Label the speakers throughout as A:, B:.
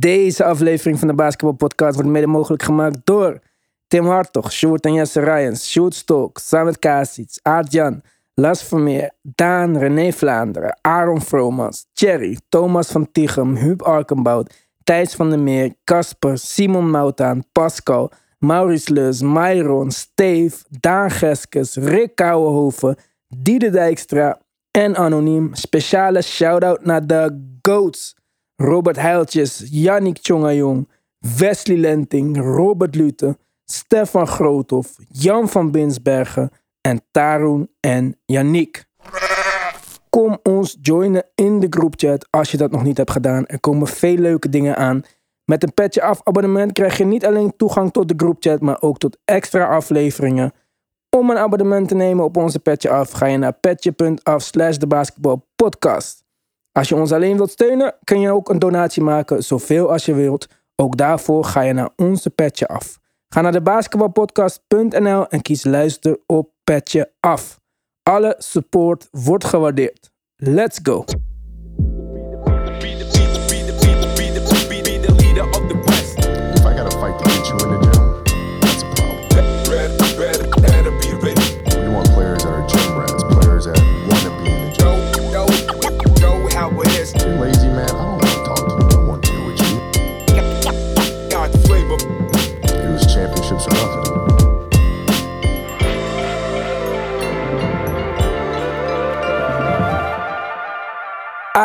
A: Deze aflevering van de Basketball Podcast wordt mede mogelijk gemaakt door Tim Hartog, Sjoerd en Jesse Ryans, Sjoerd Stok, Samet Kasic, Aart-Jan, Las Vermeer, Daan, René Vlaanderen, Aaron Vromans, Thierry, Thomas van Tichem, Huub Arkenbout, Thijs van der Meer, Casper, Simon Moutaan, Pascal, Maurice Leus, Myron, Steve, Daan Geskes, Rick Kouwenhoven, Diede Dijkstra en Anoniem. Speciale shout-out naar de GOATs. Robert Heiltjes, Yannick Tjongajong, Wesley Lenting, Robert Lute, Stefan Groothoff, Jan van Binsbergen en Tarun en Yannick. Kom ons joinen in de groupchat als je dat nog niet hebt gedaan. Er komen veel leuke dingen aan. Met een petje af abonnement krijg je niet alleen toegang tot de groupchat, maar ook tot extra afleveringen. Om een abonnement te nemen op onze petje af, ga je naar petje.af slash de basketbalpodcast. Als je ons alleen wilt steunen, kun je ook een donatie maken, zoveel als je wilt. Ook daarvoor ga je naar onze petje af. Ga naar de basketbalpodcast.nl en kies luister op petje af. Alle support wordt gewaardeerd. Let's go!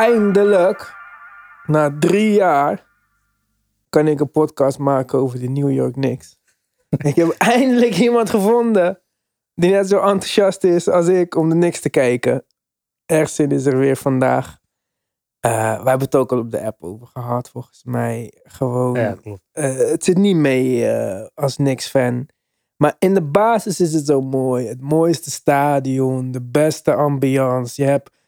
A: Eindelijk, na drie jaar, kan ik een podcast maken over de New York Knicks. ik heb eindelijk iemand gevonden die net zo enthousiast is als ik om de Knicks te kijken. Ergzin is er weer vandaag. Eh, we hebben het ook al op de app over gehad, volgens mij. Gewoon,
B: Ja, klopt.
A: eh, het zit niet mee eh, als Knicks-fan. Maar in de basis is het zo mooi. Het mooiste stadion, de beste ambiance. Je hebt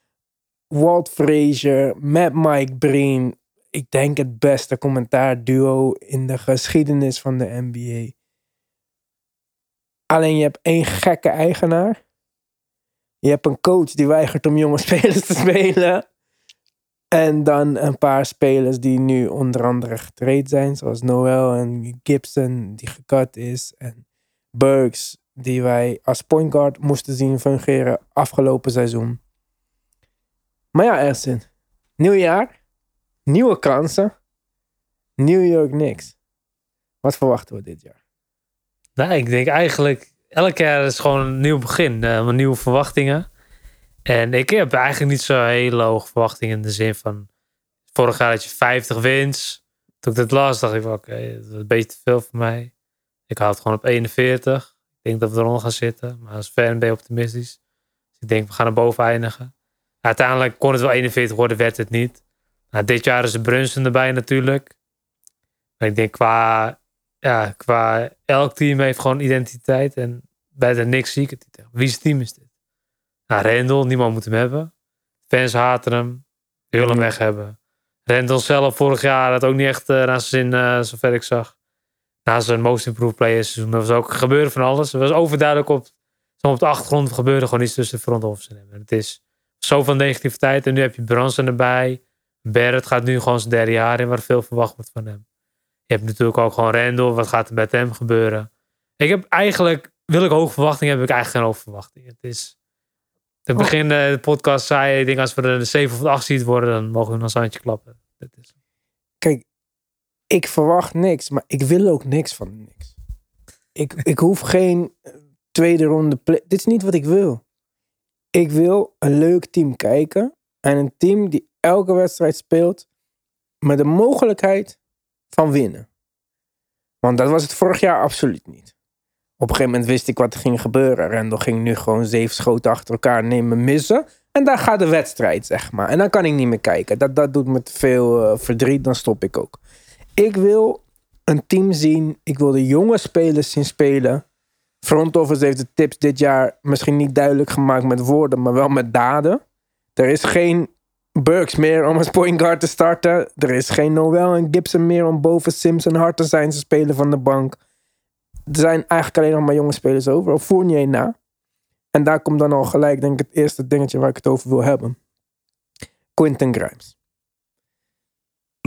A: Walt Frazier met Mike Breen. Ik denk het beste commentaarduo in de geschiedenis van de NBA. Alleen je hebt één gekke eigenaar. Je hebt een coach die weigert om jonge spelers te spelen. En dan een paar spelers die nu onder andere getraind zijn. Zoals Noel en Gibson die gekat is. En Burks die wij als point guard moesten zien fungeren afgelopen seizoen. Maar ja, Ersin. Nieuw jaar. Nieuwe kansen. New York Knicks. Wat verwachten we dit jaar?
B: Nou, ik denk eigenlijk, elk jaar is gewoon een nieuw begin. met nieuwe verwachtingen. En ik heb eigenlijk niet zo hele hoge verwachtingen in de zin van... Vorig jaar had je 50 wins. Toen ik dat las, dacht ik van oké, dat is een beetje te veel voor mij. Ik had het gewoon op 41. Ik denk dat we eronder gaan zitten. Maar als fan ben je optimistisch. Dus ik denk, we gaan er boven eindigen. Uiteindelijk kon het wel 41 worden, werd het niet. Nou, dit jaar is de Brunson erbij natuurlijk. Maar ik denk qua ja, qua elk team heeft gewoon identiteit. En bij de Knicks zie ik het niet. Wie's team is dit? Nou, Randall, niemand moet hem hebben. Fans haten hem. Willen hem weg hebben. Randall zelf vorig jaar had ook niet echt uh, naar zijn zin, uh, zover ik zag. Na zijn most improved player seizoen. Dat was ook gebeuren van alles. Het was overduidelijk op, op de achtergrond gebeurde gewoon iets tussen de front office en hem. Het is zoveel negativiteit. En nu heb je Bronson erbij. Barrett gaat nu gewoon zijn derde jaar in waar veel verwacht wordt van hem. Je hebt natuurlijk ook gewoon Randall. Wat gaat er met hem gebeuren? Ik heb eigenlijk, wil ik hoge verwachtingen, heb ik eigenlijk geen hoge verwachtingen. Het is, te begin uh, de podcast zei ik denk als we er de 7 of de 8 ziet worden, dan mogen we een zandje klappen. Dat is.
A: Kijk, ik verwacht niks, maar ik wil ook niks van niks. Ik, ik hoef geen tweede ronde play. Dit is niet wat ik wil. Ik wil een leuk team kijken. En een team die elke wedstrijd speelt met de mogelijkheid van winnen. Want dat was het vorig jaar absoluut niet. Op een gegeven moment wist ik wat er ging gebeuren. Randall ging nu gewoon zeven schoten achter elkaar nemen, missen. En daar gaat de wedstrijd, zeg maar. En dan kan ik niet meer kijken. Dat, dat doet me te veel uh, verdriet, dan stop ik ook. Ik wil een team zien. Ik wil de jonge spelers zien spelen. Front Office heeft de tips dit jaar misschien niet duidelijk gemaakt met woorden, maar wel met daden. Er is geen Burks meer om als point guard te starten. Er is geen Noel en Gibson meer om boven Simpson hard te zijn. Ze spelen van de bank. Er zijn eigenlijk alleen nog maar jonge spelers over. Of Fournier na. En daar komt dan al gelijk, denk ik, het eerste dingetje waar ik het over wil hebben. Quinten Grimes.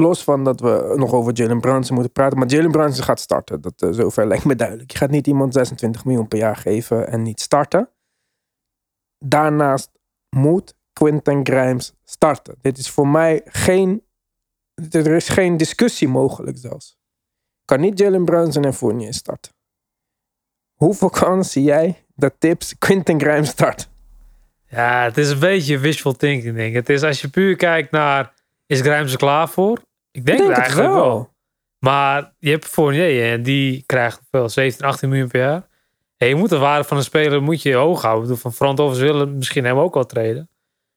A: Los van dat we nog over Jalen Brunson moeten praten. Maar Jalen Brunson gaat starten. Dat uh, zover lijkt me duidelijk. Je gaat niet iemand 26 miljoen per jaar geven en niet starten. Daarnaast moet Quinten Grimes starten. Dit is voor mij geen... Er is geen discussie mogelijk zelfs. Kan niet Jalen Brunson en Fournier starten. Hoeveel kans zie jij dat Tips Quinten Grimes start?
B: Ja, het is een beetje wishful thinking, denk. Het is als je puur kijkt naar, is Grimes er klaar voor? Ik denk,
A: denk
B: het
A: het
B: eigenlijk
A: wel.
B: wel. Maar je hebt Fournier en die krijgt wel 17, 18 miljoen per jaar. En je moet de waarde van een speler moet je hoog houden. Ik bedoel, Van front office willen misschien hem ook wel treden.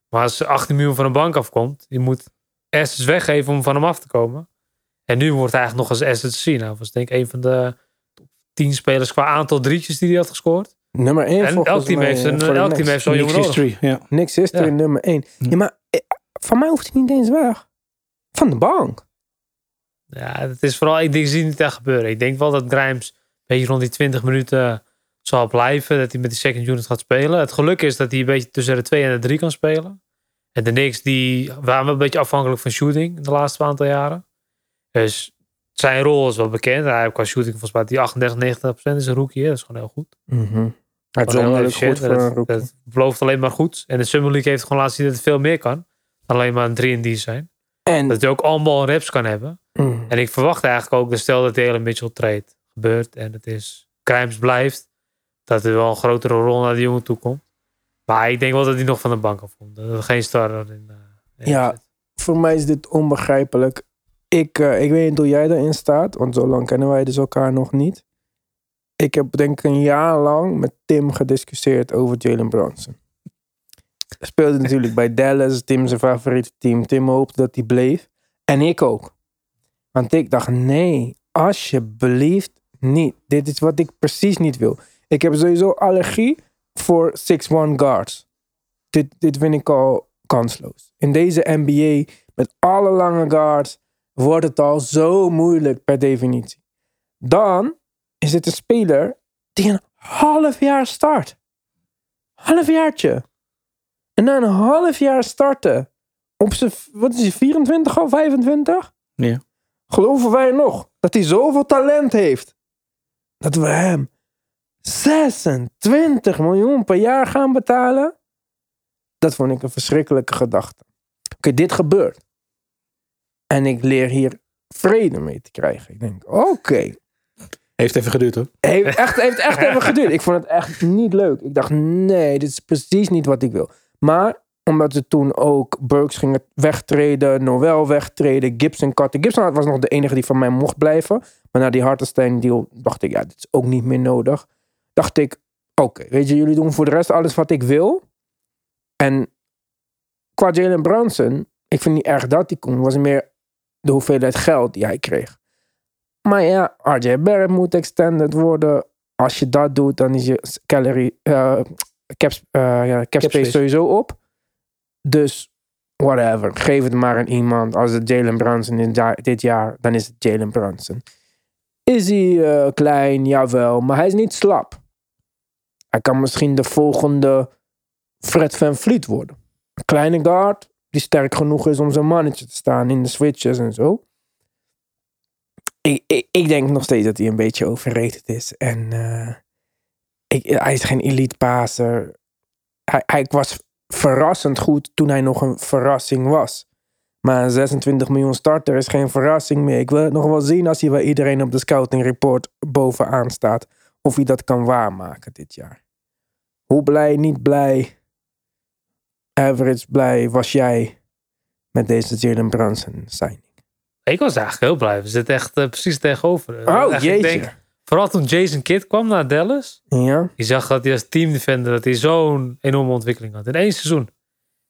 B: Maar als er 18 miljoen van een bank afkomt, je moet assets weggeven om van hem af te komen. En nu wordt hij eigenlijk nog als asset zien. Nou, was denk ik een van de top 10 spelers qua aantal drietjes die hij had gescoord.
A: Nummer 1
B: En elk team heeft een,
A: eh, voor de
B: elk
A: Knicks.
B: team heeft zo'n jongen
C: Knicks
B: nodig.
C: history, ja.
A: Niks history
B: Ja.
A: nummer 1.
C: Hm.
A: Ja, maar eh, van mij hoeft hij niet eens weg. Van de bank.
B: Ja, het is vooral, ik denk, ik zie het niet echt gebeuren. Ik denk wel dat Grimes een beetje rond die 20 minuten zal blijven. Dat hij met die second unit gaat spelen. Het geluk is dat hij een beetje tussen de 2 en de 3 kan spelen. En de Knicks, die waren wel een beetje afhankelijk van shooting in de laatste aantal jaren. Dus zijn rol is wel bekend. Hij heeft qua shooting volgens mij die 38, 90% is een rookie. Hè? Dat is gewoon heel goed.
A: Het is
B: heel
A: goed voor een
B: dat,
A: rookie.
B: dat belooft alleen maar goed. En de Summer League heeft gewoon laten zien dat het veel meer kan. Dan alleen maar een 3 en D zijn.
A: En
B: Dat hij ook allemaal reps kan hebben.
A: Mm.
B: En ik verwacht eigenlijk ook, dat stel dat de hele Mitchell trade gebeurt en het is Grimes blijft, dat er wel een grotere rol naar die jongen toe komt. Maar ik denk wel dat hij nog van de bank afkomt. Dat er geen starter in, in
A: Ja.
B: zit.
A: voor mij is dit onbegrijpelijk. Ik, eh, ik weet niet hoe jij erin staat, want zo lang kennen wij dus elkaar nog niet. Ik heb denk ik een jaar lang met Tim gediscussieerd over Jalen Brunson. Hij speelde natuurlijk bij Dallas, Tim zijn favoriete team. Tim hoopte dat hij bleef. En ik ook. Want ik dacht, nee, alsjeblieft niet. Dit is wat ik precies niet wil. Ik heb sowieso allergie voor 6-1 guards. Dit, dit vind ik al kansloos. In deze NBA, met alle lange guards, wordt het al zo moeilijk per definitie. Dan is het een speler die een half jaar start. Halfjaartje. En na een half jaar starten, op zijn, wat is hij, 24 al, 25?
C: Ja.
A: Geloven wij nog dat hij zoveel talent heeft, dat we hem 26 miljoen per jaar gaan betalen? Dat vond ik een verschrikkelijke gedachte. Oké, dit gebeurt. En ik leer hier vrede mee te krijgen. Ik denk, oké.
C: Heeft even geduurd hoor.
A: Heeft echt, heeft echt even geduurd. Ik vond het echt niet leuk. Ik dacht, nee, dit is precies niet wat ik wil. Maar omdat ze toen ook Burks gingen wegtreden, Noel wegtreden, Gibson cutten. Gibson was nog de enige die van mij mocht blijven. Maar na die Hartenstein deal dacht ik, ja, dit is ook niet meer nodig. Dacht ik, oké, weet je, jullie doen voor de rest alles wat ik wil. En qua Jalen Brunson, ik vind niet erg dat hij kon. was meer de hoeveelheid geld die hij kreeg. Maar ja, RJ Barrett moet extended worden. Als je dat doet, dan is je calorie, eh, cap, ja, cap, space
C: space.
A: sowieso op. Dus whatever. Geef het maar aan iemand. Als het Jalen Brunson dit jaar, dan is het Jalen Brunson. Is hij eh, klein? Jawel. Maar hij is niet slap. Hij kan misschien de volgende Fred Van Vliet worden. Een kleine guard die sterk genoeg is om zijn mannetje te staan in de switches en zo. Ik, ik, ik denk nog steeds dat hij een beetje overrated is. En eh, ik, hij is geen elite passer. Hij, hij was verrassend goed toen hij nog een verrassing was. Maar een 26 miljoen starter is geen verrassing meer. Ik wil het nog wel zien als hij bij iedereen op de scouting report bovenaan staat. Of hij dat kan waarmaken dit jaar. Hoe blij, niet blij, average blij was jij met deze Jalen Brunson signing?
B: Ik was eigenlijk heel blij. We zitten echt eh, precies tegenover.
A: Oh, jeetje.
B: Denk, vooral toen Jason Kidd kwam naar Dallas.
A: Ja?
B: Je zag dat hij als teamdefender dat hij zo'n enorme ontwikkeling had. In één seizoen.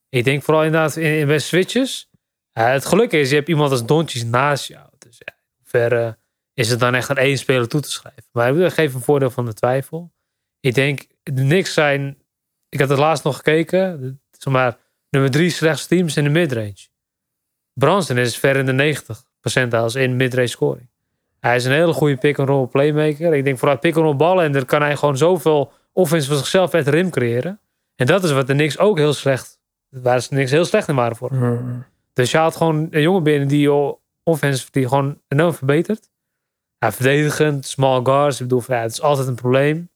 B: Ik denk vooral inderdaad in, in bij switches. Het geluk is, je hebt iemand als Doncic naast jou. Dus ja, in hoeverre is het dan echt aan één speler toe te schrijven. Maar ik geef een voordeel van de twijfel. Ik denk, de Knicks zijn... Ik had het laatst nog gekeken. Zeg maar, nummer drie slechtste teams in de midrange. Branson is ver in de 90% als in midrange scoring. Hij is een hele goede pick-and-roll playmaker. Ik denk vooral pick-and-roll ballen. En dan kan hij gewoon zoveel offense voor zichzelf uit de rim creëren. En dat is wat de Knicks ook heel slecht... Waar ze niks heel slecht in waren voor.
A: Hmm.
B: Dus je haalt gewoon een jongen binnen die al offensive die gewoon enorm verbeterd. Ja, verdedigend, small guards. Ik bedoel, ja, het is altijd een probleem.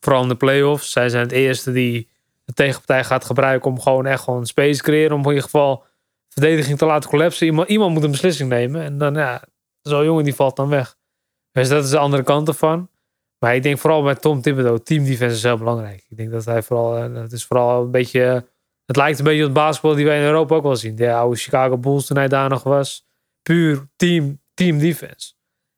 B: Vooral in de playoffs. Zij zijn het eerste die de tegenpartij gaat gebruiken om gewoon echt gewoon space te creëren. Om in ieder geval verdediging te laten collapsen. Iemand, iemand moet een beslissing nemen. En dan, ja, zo'n jongen die valt dan weg. Dus dat is de andere kant ervan. Maar ik denk vooral met Tom Thibodeau, team defense is heel belangrijk. Ik denk dat hij vooral, eh, het is vooral een beetje, het lijkt een beetje op het basketbal die wij in Europa ook wel zien. De oude Chicago Bulls toen hij daar nog was. Puur team, team defense.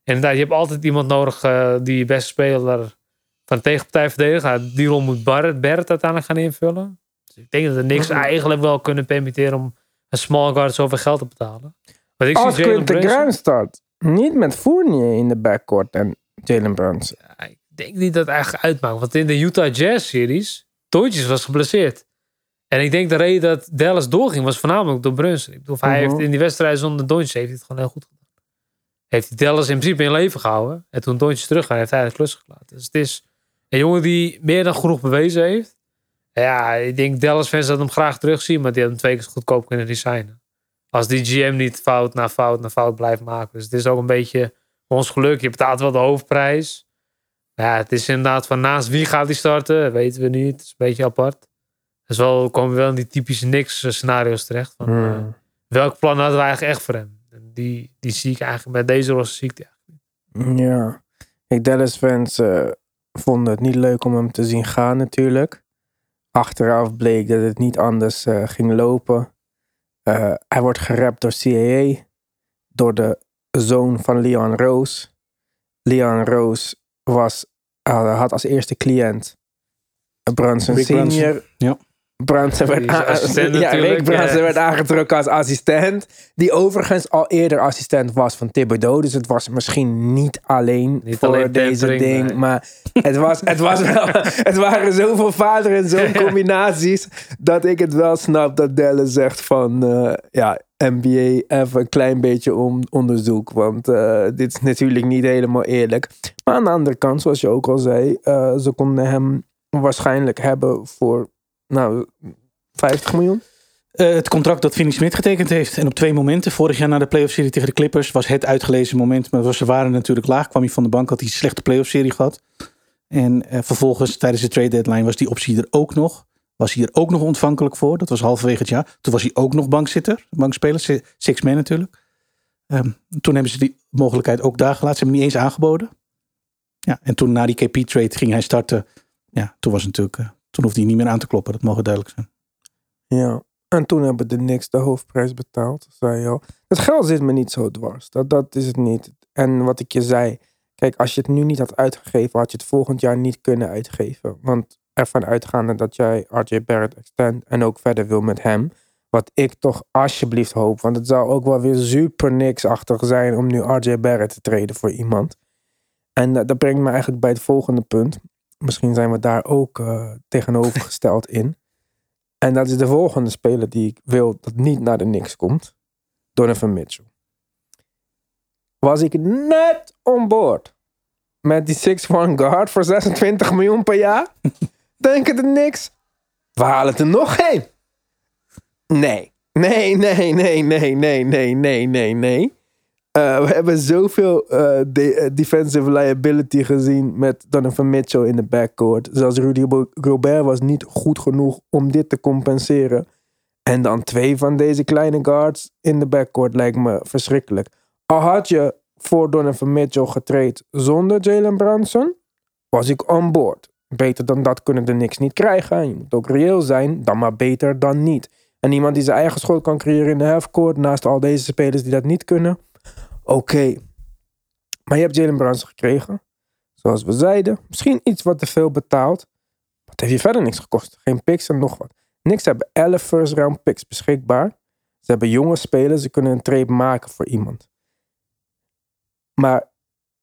B: En inderdaad, je hebt altijd iemand nodig uh, die je beste speler van de tegenpartij verdedigen. Die rol moet Barrett, Barrett uiteindelijk gaan invullen. Dus ik denk dat er niks eigenlijk wel kunnen permitteren om een small guard zoveel geld te betalen.
A: Ik Als Quinten Graham start, niet met Fournier in de backcourt en Jalen Brunson.
B: Ja, ik denk niet dat het eigenlijk uitmaakt. Want in de Utah Jazz series, Tootjes was geblesseerd. En ik denk de reden dat Dallas doorging was voornamelijk door Brunson. Ik bedoel, hij heeft mhm. in die wedstrijd zonder Doncic heeft hij het gewoon heel goed gedaan. Heeft Dallas in principe in leven gehouden. En toen Doncic teruggaan, heeft hij de klus gelaten. Dus het is een jongen die meer dan genoeg bewezen heeft. Ja, ik denk Dallas fans dat hem graag terugzien, maar die hadden hem twee keer goedkoop kunnen designen. Als die GM niet fout na fout na fout blijft maken. Dus het is ook een beetje ons geluk. Je betaalt wel de hoofdprijs. Ja, het is inderdaad van naast wie gaat hij starten, weten we niet. Het is een beetje apart. Dus wel komen we wel in die typische niks scenario's terecht. Van, hmm. uh, welk plan hadden we eigenlijk echt voor hem? En die, die zie ik eigenlijk met deze rosse ziekte
A: eigenlijk Ja, ik Dallas fans uh, vonden het niet leuk om hem te zien gaan natuurlijk. Achteraf bleek dat het niet anders uh, ging lopen. Hij wordt gerapt door CAA, door de zoon van Leon Rose. Leon Rose was, uh, had als eerste cliënt Brunson Senior.
C: Ja.
A: Brunson werd, ja, Rick Brunson werd aangetrokken als assistent. Die overigens al eerder assistent was van Thibodeau. Dus het was misschien niet alleen niet voor alleen deze ding. Maar het, was, het, was wel, het waren zoveel vader en zo'n combinaties. dat ik het wel snap dat Dallas zegt van... Uh, ja, NBA even een klein beetje om onderzoek. Want uh, dit is natuurlijk niet helemaal eerlijk. Maar aan de andere kant, zoals je ook al zei, uh, ze konden hem waarschijnlijk hebben voor nou, 50 miljoen.
C: Uh, het contract dat Vinnie Smit getekend heeft. En op twee momenten. Vorig jaar na de playoff serie tegen de Clippers was het uitgelezen moment. Maar ze waren natuurlijk laag. Kwam hij van de bank, had hij een slechte playoff serie gehad. En vervolgens tijdens de trade deadline was die optie er ook nog was hij er ook nog ontvankelijk voor. Dat was halverwege het jaar. Toen was hij ook nog bankzitter, bankspeler, six man natuurlijk. Um, toen hebben ze die mogelijkheid ook daar gelaten. Ze hebben hem niet eens aangeboden. Ja, en toen na die KP-trade ging hij starten. Ja, toen was het natuurlijk, uh, toen hoefde hij niet meer aan te kloppen. Dat mogen duidelijk zijn.
A: Ja, en toen hebben de niks de hoofdprijs betaald, zei je al. Het geld zit me niet zo dwars. Dat, dat is het niet. En wat ik je zei, kijk, als je het nu niet had uitgegeven, had je het volgend jaar niet kunnen uitgeven. Want ervan uitgaande dat jij RJ Barrett extend en ook verder wil met hem. Wat ik toch alsjeblieft hoop. Want het zou ook wel weer super niks-achtig zijn om nu RJ Barrett te treden voor iemand. En dat, brengt me eigenlijk bij het volgende punt. Misschien zijn we daar ook uh, tegenovergesteld in. En dat is de volgende speler die ik wil dat niet naar de niks komt. Donovan Mitchell. Was ik net on board met die 6-1 guard voor 26 miljoen per jaar? denken er niks. We halen er nog geen. Nee. Nee, nee, nee, nee, nee, nee, nee, nee, nee. Uh, we hebben zoveel de, uh, defensive liability gezien met Donovan Mitchell in de backcourt. Zelfs Rudy Gobert was niet goed genoeg om dit te compenseren. En dan twee van deze kleine guards in de backcourt lijkt me verschrikkelijk. Al had je voor Donovan Mitchell getraind zonder Jalen Brunson, was ik on board. Beter dan dat kunnen de niks niet krijgen. Je moet ook reëel zijn, dan maar beter dan niet. En iemand die zijn eigen schot kan creëren in de halfcourt, naast al deze spelers die dat niet kunnen. Oké. Maar je hebt Jalen Brunson gekregen. Zoals we zeiden. Misschien iets wat te veel betaald. Maar het heeft je verder niks gekost. Geen picks en nog wat. Niks hebben 11 first round picks beschikbaar. Ze hebben jonge spelers. Ze kunnen een trade maken voor iemand. Maar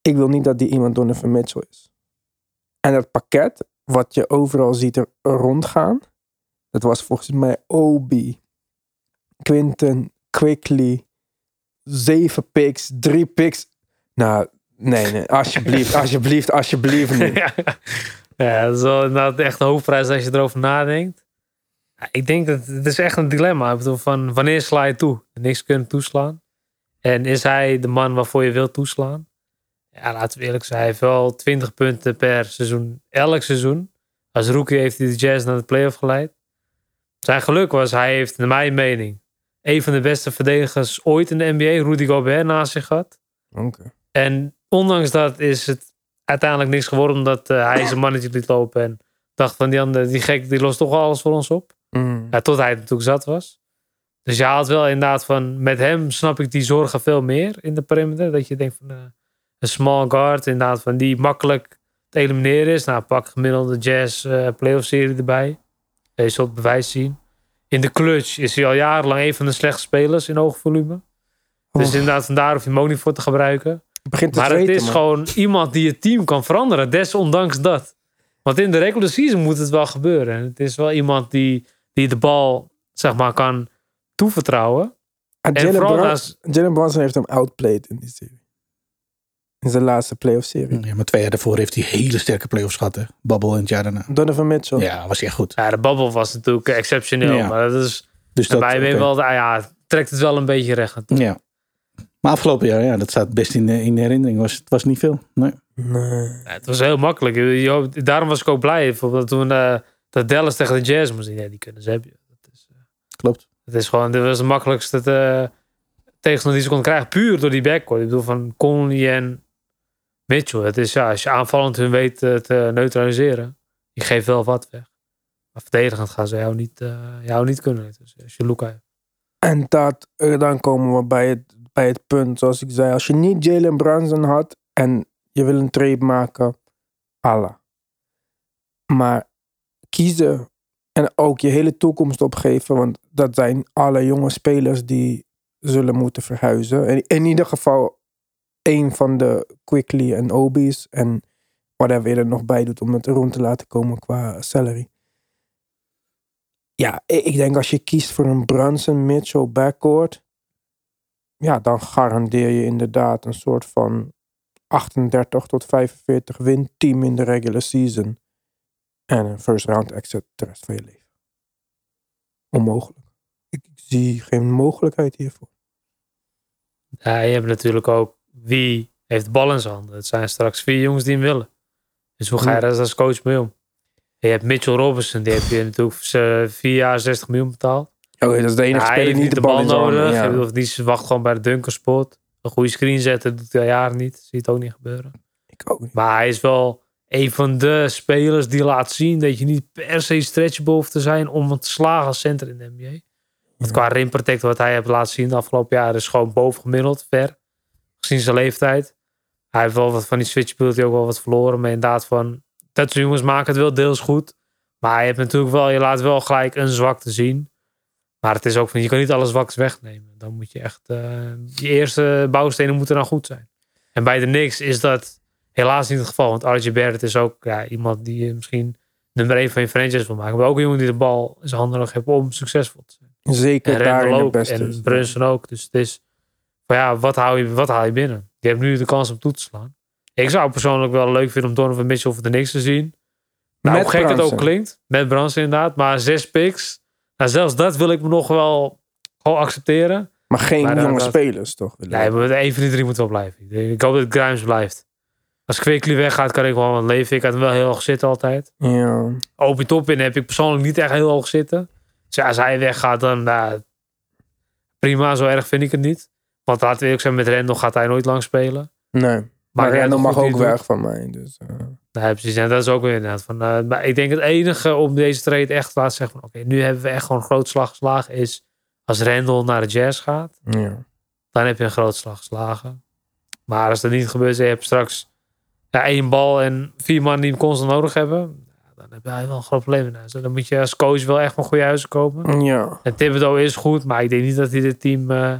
A: ik wil niet dat die iemand Donovan Mitchell is. En dat pakket, wat je overal ziet er rondgaan, dat was volgens mij Obi, Quinten, Quickly, zeven picks, drie picks. Nou, nee, nee, alsjeblieft, alsjeblieft, alsjeblieft niet.
B: Ja, dat is wel inderdaad echt een hoofdprijs als je erover nadenkt. Ik denk dat het is echt een dilemma. Ik bedoel, van wanneer sla je toe? Niks kunnen toeslaan. En is hij de man waarvoor je wilt toeslaan? Ja, laten we eerlijk zijn. Hij heeft wel 20 punten per seizoen. Elk seizoen. Als rookie heeft hij de Jazz naar de playoff geleid. Zijn geluk was, hij heeft, naar mijn mening, een van de beste verdedigers ooit in de NBA, Rudy Gobert, naast zich gehad.
A: Oké.
B: En ondanks dat is het uiteindelijk niks geworden, omdat eh, hij zijn mannetje liet lopen en dacht van die andere, die gek, die lost toch alles voor ons op.
A: Mm.
B: Ja, tot hij natuurlijk zat was. Dus je haalt wel inderdaad van, met hem snap ik die zorgen veel meer in de perimeter. Dat je denkt van, eh, een small guard, inderdaad van die makkelijk te elimineren is. Nou, pak gemiddelde jazz eh playoff serie erbij. Je zult bewijs zien. In de clutch is hij al jarenlang een van de slechtste spelers in hoog volume. Dus inderdaad, vandaar hoef je hem ook niet voor te gebruiken.
A: Het begint te
B: Maar het is
A: man.
B: gewoon iemand die het team kan veranderen, desondanks dat. Want in de regular season moet het wel gebeuren. En het is wel iemand die, die de bal, zeg maar, kan toevertrouwen.
A: En
B: En als,
A: Jalen Brunson heeft hem outplayed in die serie. In zijn laatste playoff serie.
C: Ja, maar twee jaar daarvoor heeft hij hele sterke playoffs gehad. Hè? Babbel en het jaar daarna.
A: Donovan Mitchell.
C: Ja, was echt goed.
B: ja, de babbel was natuurlijk exceptioneel.
C: Ja.
B: Maar dat is,
C: Dus dat,
B: je
C: oké.
B: wel, ah ja, trekt het wel een beetje recht.
C: Ja. Maar afgelopen jaar, ja, dat staat best in de, in de herinnering. Was, het was niet veel. Nee.
A: Nee.
B: Ja, het was heel makkelijk. Je- Daarom was ik ook blij. Bijvoorbeeld toen eh, dat Dallas tegen de Jazz moest. Ja, die kunnen ze hebben. Dat is, eh,
C: Klopt.
B: Het is gewoon, dit was de makkelijkste eh, tegenstander die ze konden krijgen. Puur door die backcourt. Ik bedoel, van Conley en Mitchell. Het is, ja, als je aanvallend hun weet eh, te neutraliseren. Je geeft wel wat weg. Maar verdedigend gaan ze jou niet, eh, jou niet kunnen. Dus als je Luca hebt.
A: En dat, dan komen we bij het, bij het punt, zoals ik zei. Als je niet Jalen Brunson had en je wil een trade maken, Allah. Maar kiezen en ook je hele toekomst opgeven, want dat zijn alle jonge spelers die zullen moeten verhuizen. En in ieder geval een van de Quickly en Obi's en whatever je er nog bij doet om het rond te laten komen qua salary. Ja, ik denk als je kiest voor een Brunson Mitchell backcourt, ja, dan garandeer je inderdaad een soort van 38 tot 45 win team in de regular season. En een first round exit de rest van je leven. Onmogelijk. Ik zie geen mogelijkheid hiervoor.
B: Ja, je hebt natuurlijk ook wie heeft de bal in zijn handen. Het zijn straks vier jongens die hem willen. Dus hoe ga je daar als coach mee om? Je hebt Mitchell Robinson, die heb je natuurlijk eh, vier jaar 60 miljoen betaald.
A: Oh, dat is de enige
B: Ja,
A: speler die
B: niet
A: de bal
B: nodig.
A: ja.
B: Die wacht gewoon bij de dunkerspot. Een goede screen zetten doet hij al jaren niet. Zie het ook niet gebeuren.
A: Ik ook niet.
B: Maar hij is wel een van de spelers die laat zien dat je niet per se stretchable hoeft te zijn om te slagen als center in de NBA. Want qua rim protect wat hij heeft laten zien de afgelopen jaren is gewoon bovengemiddeld ver. Gezien zijn leeftijd. Hij heeft wel wat van die switchability ook wel wat verloren. Maar inderdaad van dat soort jongens maken het wel deels goed. Maar je hebt natuurlijk wel, je laat wel gelijk een zwakte zien. Maar het is ook van, je kan niet alle zwaktes wegnemen. Dan moet je echt, eh je eerste bouwstenen moeten dan goed zijn. En bij de Knicks is dat helaas niet het geval. Want RJ Barrett is ook ja, iemand die misschien nummer 1 van je franchise wil maken. Maar ook een jongen die de bal in zijn handen nog heeft om succesvol te zijn.
A: Zeker
B: En
A: daarin
B: Randall
A: de beste.
B: En. Brunson ook. Dus het is, ja, wat haal, je, wat haal je binnen? Je hebt nu de kans om toe te slaan. Ik zou persoonlijk wel leuk vinden om Donovan Mitchell voor de Knicks te zien. Nou,
A: Met
B: hoe gek het ook klinkt. Met Brunson inderdaad. Maar zes picks. Nou, zelfs dat wil ik me nog wel gewoon accepteren.
A: Maar geen
B: Maar
A: jonge
B: dat-
A: spelers, toch?
B: Nee, maar een van die drie moet wel blijven. Ik hoop dat Grimes blijft. Als Quickly weggaat, kan ik wel wat leven. Ik had hem wel heel hoog zitten altijd.
A: Ja.
B: Opi Toppin heb ik persoonlijk niet echt heel hoog zitten. Dus ja, als hij weggaat, dan nou, prima. Zo erg vind ik het niet. Want laten we eerlijk zijn, met Rendel gaat hij nooit lang spelen.
A: Nee. Maar Randall
B: nog
A: mag ook weg van mij. Dus, eh.
B: Nee, precies. En dat is ook weer inderdaad. Van, eh, maar ik denk het enige om deze trade echt te laten zeggen van... Oké, nu hebben we echt gewoon een groot slag geslagen. Is als Rendel naar de Jazz gaat,
A: ja.
B: dan heb je een groot slag geslagen. Maar als dat niet gebeurt, en je hebt straks ja, één bal en vier man die hem constant nodig hebben... dan heb je wel een groot probleem in. En Dan moet je als coach wel echt van goede huizen kopen.
A: ja.
B: En Thibodeau is goed, maar ik denk niet dat hij dit team... eh,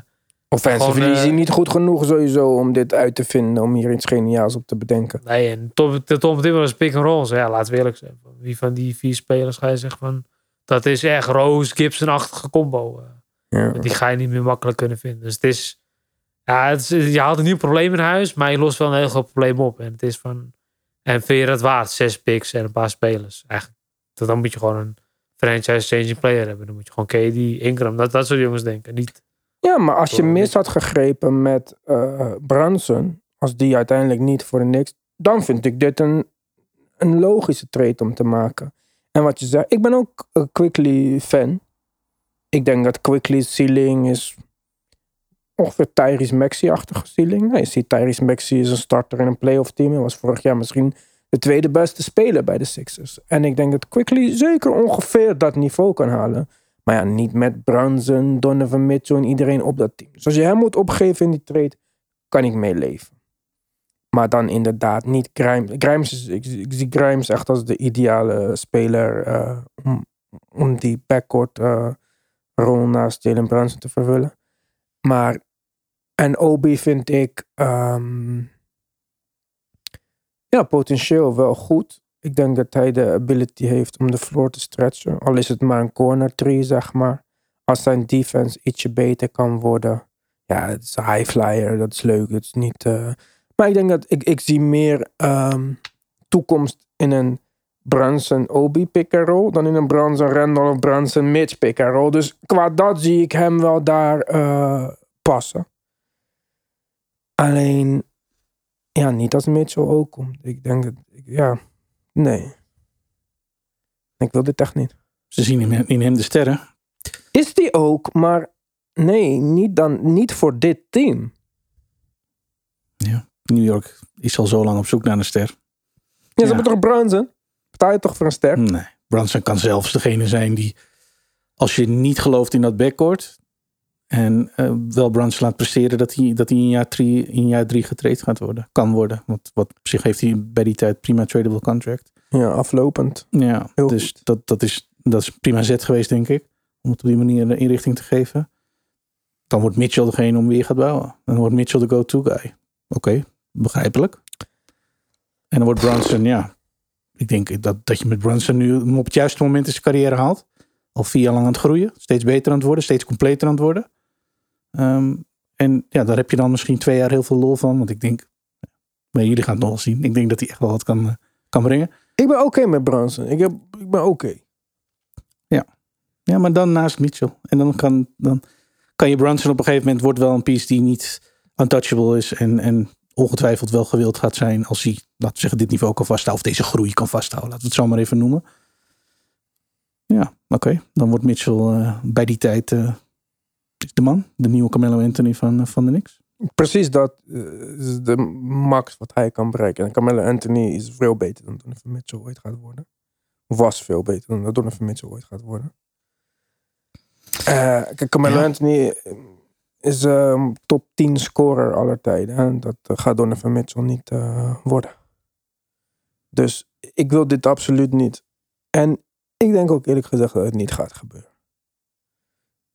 A: Offensive
B: Gewoon,
A: is hij
B: eh,
A: niet goed genoeg sowieso om dit uit te vinden. Om hier iets geniaals op te bedenken.
B: nee, en Tom, Tom Thibodeau is pick and roll. Dus ja, laten we eerlijk zijn. Wie van die vier spelers ga je zeggen van... Dat is echt Rose Gibson-achtige combo. eh.
A: Ja.
B: Die ga je niet meer makkelijk kunnen vinden. Dus het is... Ja, het is, je haalt een nieuw probleem in huis, maar je lost wel een heel groot probleem op. En het is van... En vind je dat waard? Zes picks en een paar spelers. Eigenlijk, dan moet je gewoon een franchise-changing player hebben. Dan moet je gewoon KD, Ingram, dat, dat soort jongens denken. Niet
A: Ja, maar als je mis had gegrepen met eh Brunson, als die uiteindelijk niet voor niks, dan vind ik dit een, een logische trade om te maken. En wat je zegt, ik ben ook een Quickly fan. Ik denk dat Quickly's ceiling is ongeveer Tyrese Maxey-achtige ceiling. Nou, je ziet Tyrese Maxey is een starter in een playoff team. Hij was vorig jaar misschien de tweede beste speler bij de Sixers. En ik denk dat Quickly zeker ongeveer dat niveau kan halen. Maar ja, niet met Brunson, Donovan Mitchell en iedereen op dat team. Dus als je hem moet opgeven in die trade, kan ik meeleven. Maar dan inderdaad niet Grimes. Grimes is, ik, zie Grimes echt als de ideale speler eh, om, die backcourt eh, rol naast Jalen Brunson te vervullen. Maar, en Obi vind ik ehm, ja, potentieel wel goed. Ik denk dat hij de ability heeft om de floor te stretchen. Al is het maar een corner tree, zeg maar. Als zijn defense ietsje beter kan worden. Ja, het is een high flyer. Dat is leuk. Het is niet... eh, Maar ik denk dat ik, ik zie meer ehm, toekomst in een Brunson-Obi pick-and-roll... dan in een Brunson-Randall of Brunson-Mitch pick-and-roll. Dus qua dat zie ik hem wel daar eh, passen. Alleen... Ja, niet als Mitchell ook komt. Ik denk dat... Ja, nee. Ik wil dit echt niet.
C: Ze zien in, in hem de sterren.
A: Is die ook, maar nee, niet, dan, niet voor dit team.
C: New York is al zo lang op zoek naar een ster.
A: Ja, ze
C: Ja.
A: hebben toch Brunson? Betaal je toch voor een ster?
C: Nee. Brunson kan zelfs degene zijn die, als je niet gelooft in dat backcourt. En eh, wel Brunson laat presteren dat hij, dat hij in, jaar drie, in jaar drie getraind gaat worden. Kan worden. Want wat op zich heeft hij bij die tijd prima tradable contract.
A: Ja, aflopend.
C: Ja,
A: Heel
C: dus
A: goed.
C: dat, dat, is, dat is een prima zet geweest, denk ik. Om het op die manier de inrichting te geven. Dan wordt Mitchell degene om weer gaat bouwen. Dan wordt Mitchell de go-to guy. Oké, begrijpelijk. En dan wordt Brunson, ja. Ik denk dat, dat je met Brunson nu op het juiste moment in zijn carrière haalt. Al vier jaar lang aan het groeien. Steeds beter aan het worden. Steeds completer aan het worden. Ehm, en ja, daar heb je dan misschien twee jaar heel veel lol van. Want ik denk, maar jullie gaan het nog wel zien. Ik denk dat hij echt wel wat kan, eh, kan brengen.
A: Ik ben oké met Brunson. Ik, heb, ik ben oké.
C: Ja, maar dan naast Mitchell. En dan kan, dan kan je Brunson op een gegeven moment wordt wel een piece die niet untouchable is. En, en ongetwijfeld wel gewild gaat zijn als hij, laten we zeggen, dit niveau kan vasthouden. Of deze groei kan vasthouden. Laten we het zo maar even noemen. Ja, oké. Dan wordt Mitchell eh, bij die tijd de man. De nieuwe Carmelo Anthony van, eh, van de Knicks.
A: Precies dat eh, is de max wat hij kan bereiken. En Carmelo Anthony is veel beter dan Donovan Mitchell ooit gaat worden. Was veel beter dan dat Donovan Mitchell ooit gaat worden. Eh, kijk, Carmelo
C: Ja.
A: Anthony is ehm, top 10 scorer aller tijden. En dat gaat Donovan Mitchell niet worden. Dus ik wil dit absoluut niet. En ik denk ook eerlijk gezegd dat het niet gaat gebeuren.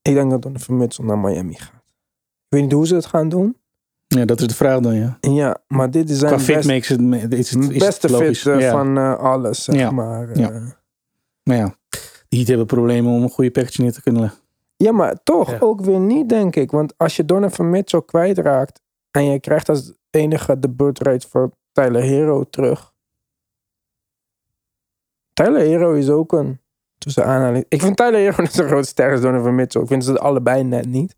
A: Ik denk dat Donovan Mitchell naar Miami gaat. Ik weet niet hoe ze het gaan doen.
C: Ja, dat is de vraag dan, ja.
A: Ja, maar dit is zijn
C: Qua fit
A: best-
C: makes it, is het, is
A: beste fit eh,
C: ja.
A: van eh, alles, zeg
C: Ja.
A: maar. eh.
C: Ja.
A: Ja.
C: Maar ja, die Heat hebben problemen om een goede package neer te kunnen leggen.
A: maar toch
B: Ja.
A: ook weer niet, denk ik. Want als je Donovan Mitchell kwijtraakt en je krijgt als enige de birthright voor Tyler Hero terug. Tyler Hero is ook een tussen aanhaling. Ik vind Tyler Hero net zo groot ster als Donovan Mitchell. Ik vind ze allebei net niet.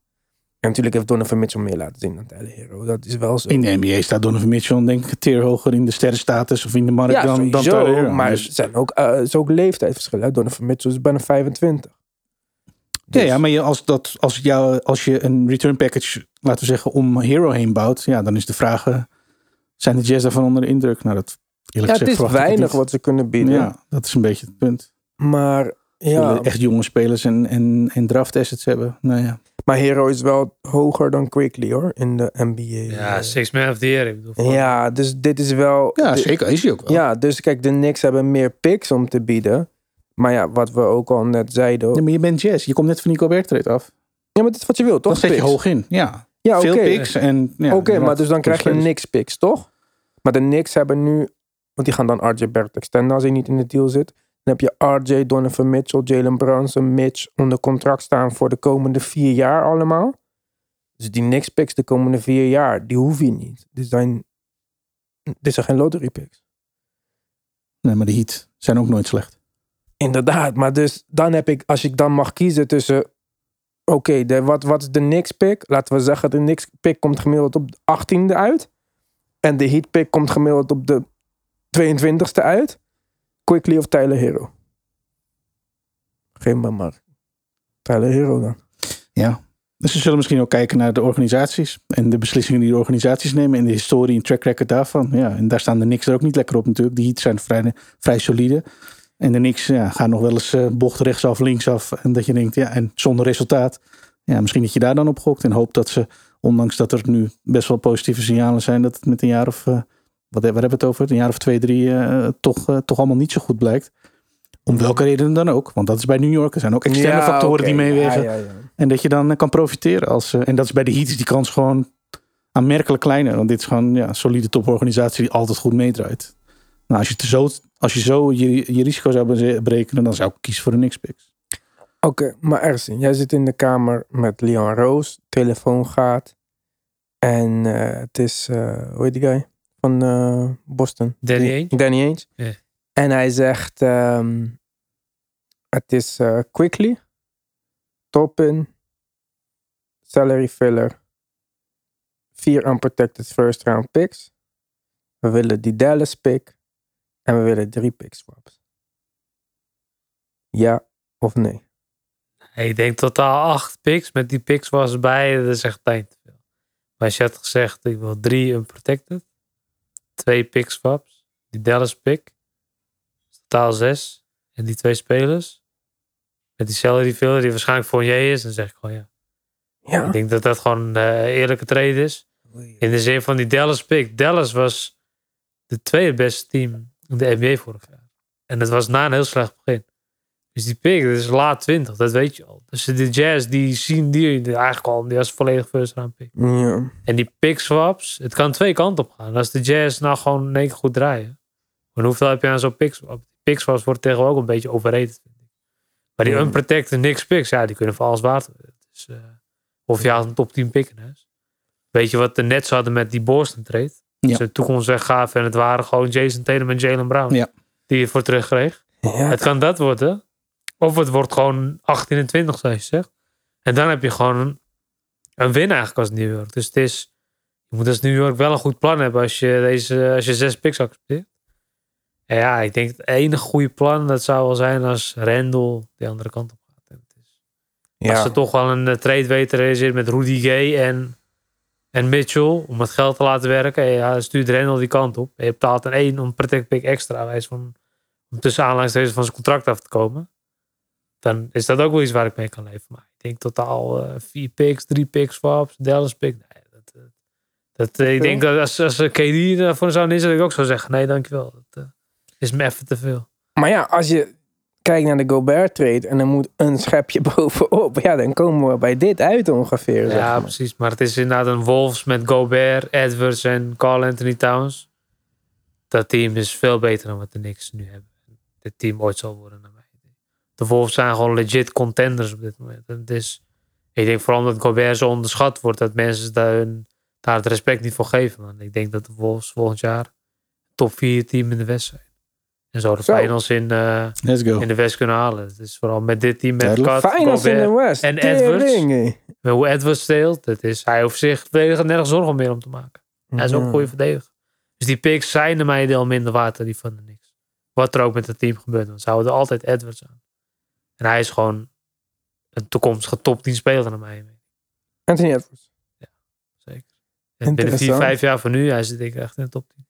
A: En natuurlijk heeft Donovan Mitchell meer laten zien dan Tyler Hero. Dat is wel zo.
C: In de NBA staat Donovan Mitchell denk ik een tier hoger in de sterrenstatus of in de markt
A: ja,
C: dan, Tyler Hero.
A: maar
C: Dus-
A: er zijn ook, is ook. Donovan Mitchell is bijna 25.
C: Ja,
A: Dus-
C: ja, maar je, als, dat, als, jou, als je een return package, laten we zeggen, om Hero heen bouwt, ja, dan is de vraag, eh, zijn de Jazz daarvan onder de indruk? Nou, dat eerlijk
A: Ja, het
C: gezegd
A: is
C: verwacht ik
A: weinig wat ze kunnen bieden.
C: Ja, dat is een beetje het punt.
A: Maar ja,
C: echt jonge spelers en, en, en draft assets hebben. Nou ja.
A: maar Hero is wel hoger dan Quickly hoor, in de NBA.
B: Ja, six man of the year. Ik bedoel,
A: ja, dus dit is wel...
C: ja, zeker. Is hij ook wel.
A: Ja, dus kijk, de Knicks hebben meer picks om te bieden. Maar ja, wat we ook al net zeiden.
C: Ja, maar je bent Jazz. Je komt net van Nico Bertrand af.
A: Ja, maar dit is wat je wilt, toch?
C: Dan zet je
A: Picks.
C: hoog in. Ja,
A: Ja, oké.
C: veel picks. En, ja,
A: Oké, maar dus dan krijg je niks picks, toch? Maar de Knicks hebben nu... Want die gaan dan RJ Barrett extenden als hij niet in de deal zit. Dan heb je RJ, Donovan Mitchell, Jalen Brunson, Mitch onder contract staan voor de komende vier jaar allemaal. Dus die Knicks picks de komende vier jaar, die hoef je niet. Dit zijn, dit zijn geen lottery picks.
C: Nee, maar de Heat zijn ook nooit slecht.
A: Inderdaad, maar dus dan heb ik, als ik dan mag kiezen tussen Oké, wat, wat is de Knicks pick? Laten we zeggen, de Knicks pick komt gemiddeld op de 18e uit. En de Heat pick komt gemiddeld op de 22e uit. Quickly of Tyler Hero? Geen maar maar. Tyler Hero dan.
C: Ja. Dus ze zullen misschien ook kijken naar de organisaties. En de beslissingen die de organisaties nemen. En de historie en track record daarvan. Ja, en daar staan de Knicks er ook niet lekker op natuurlijk. Die Heat zijn vrij, vrij solide. En de Knicks ja, gaan nog wel eens eh, bocht rechtsaf, linksaf. En dat je denkt, ja, en zonder resultaat. Ja, misschien dat je daar dan op gokt. En hoopt dat ze, ondanks dat er nu best wel positieve signalen zijn. Dat het met een jaar of, eh, wat, waar hebben we het over? Een jaar of twee, drie, eh, toch, eh, toch allemaal niet zo goed blijkt. Om welke reden dan ook. Want dat is bij New York. Er zijn ook externe
A: Ja,
C: factoren die meewegen.
A: Ja, ja, ja.
C: En dat je dan eh, kan profiteren. Als, en dat is bij de Heat is die kans gewoon aanmerkelijk kleiner. Want dit is gewoon ja, een solide toporganisatie die altijd goed meedraait. Nou, als je, te zo, als je zo je, je risico zou berekenen, dan zou ik kiezen voor de Knicks picks.
A: Oké, maar Ersin, jij zit in de kamer met Leon Roos. Telefoon gaat. En eh, het is, eh, hoe heet die guy? Van eh, Boston.
B: Danny Ainge?
A: Danny Ainge. En hij zegt, ehm, het is eh, quickly, top-in, salary filler, vier unprotected first round picks. We willen die Dallas pick. En we willen drie pick swaps. Ja of nee?
B: Ik denk totaal acht picks. Met die picks was erbij. Dat is echt tijd te veel. Maar als je had gezegd, ik wil drie unprotected. Twee pick swaps. Die Dallas pick. Totaal zes. En die twee spelers. Met die salary filler die waarschijnlijk voor je is. Dan zeg ik gewoon ja.
A: Ja.
B: Ik denk dat dat gewoon een eh, eerlijke trade is. In de zin van die Dallas pick. Dallas was de tweede beste team in de NBA vorig jaar. En dat was na een heel slecht begin. Dus die pick, dat is laat 20, dat weet je al. Dus de Jazz, die zien die eigenlijk al, die was volledig first round pick.
A: Ja.
B: En die pick swaps, het kan twee kanten op gaan. Als de Jazz nou gewoon in één keer goed draaien. Maar hoeveel heb je aan zo'n pick swap? Pick swaps worden tegenwoordig ook een beetje overrated. Maar die
A: Ja.
B: unprotected niks picks, ja, die kunnen voor alles worden. Dus, eh, of je haalt een top 10 pick in huis. Weet je wat de Nets hadden met die Boston trade?
C: Ja.
B: Ze de toekomst weggaven en het waren gewoon Jason Tatum en Jalen Brown.
C: Ja.
B: Die je voor terugkreeg.
A: Ja.
B: Het kan dat worden. Of het wordt gewoon 18 en 20, zoals je zegt. En dan heb je gewoon een, win eigenlijk als New York. Dus het is, je moet als New York wel een goed plan hebben als je, deze, als je zes picks accepteert. En ja, ik denk het enige goede plan, dat zou wel zijn als Randall de andere kant op gaat. En het is, Als ze toch wel een eh, trade weten te realiseren met Rudy Gay en, en Mitchell om het geld te laten werken. En ja, stuurt Randall die kant op. En je betaalt een één om protect pick extra wijs van om tussen aanleidingstekens van zijn contract af te komen. Dan is dat ook wel iets waar ik mee kan leven. Maar ik denk totaal eh, vier picks, drie picks swaps, Dallas pick. Nee, dat, eh, dat, eh, ik denk dat als, als KD daarvoor zou inzetten, ik ook zou zeggen, nee dankjewel. Dat is me even te veel.
A: Maar ja, als je kijkt naar de Gobert trade en er moet een schepje bovenop, ja, dan komen we bij dit uit ongeveer. zeg
B: Ja,
A: maar.
B: precies. Maar het is inderdaad een Wolves met Gobert, Edwards en Carl Anthony Towns. Dat team is veel beter dan wat de Knicks nu hebben. Dit team ooit zal worden. De Wolves zijn gewoon legit contenders op dit moment. En het is, ik denk vooral omdat Gobert zo onderschat wordt, dat mensen daar, hun- daar het respect niet voor geven. Man. Ik denk dat de Wolves volgend jaar top 4 team in de West zijn. En zo de finals in, eh,
C: Let's go.
B: in de West kunnen halen. Het is vooral met dit team met. Kat,
A: Finals in de
B: Gobert,
A: West.
B: en Edwards. maar hoe Edwards steelt, dat is, hij hoeft zich verdediger nergens zorgen meer om te maken. Hij is ook
A: Ja.
B: een goede verdediger. Dus die picks zijn naar mij deel minder waard dan die van de Knicks. Wat er ook met het team gebeurt. Want ze houden altijd Edwards aan. En hij is gewoon een toekomstige top 10 speler naar mij.
A: Anthony Edwards.
B: Zeker. En binnen 4,
A: Interessant.
B: 5 jaar van nu, hij zit denk ik echt in de top 10.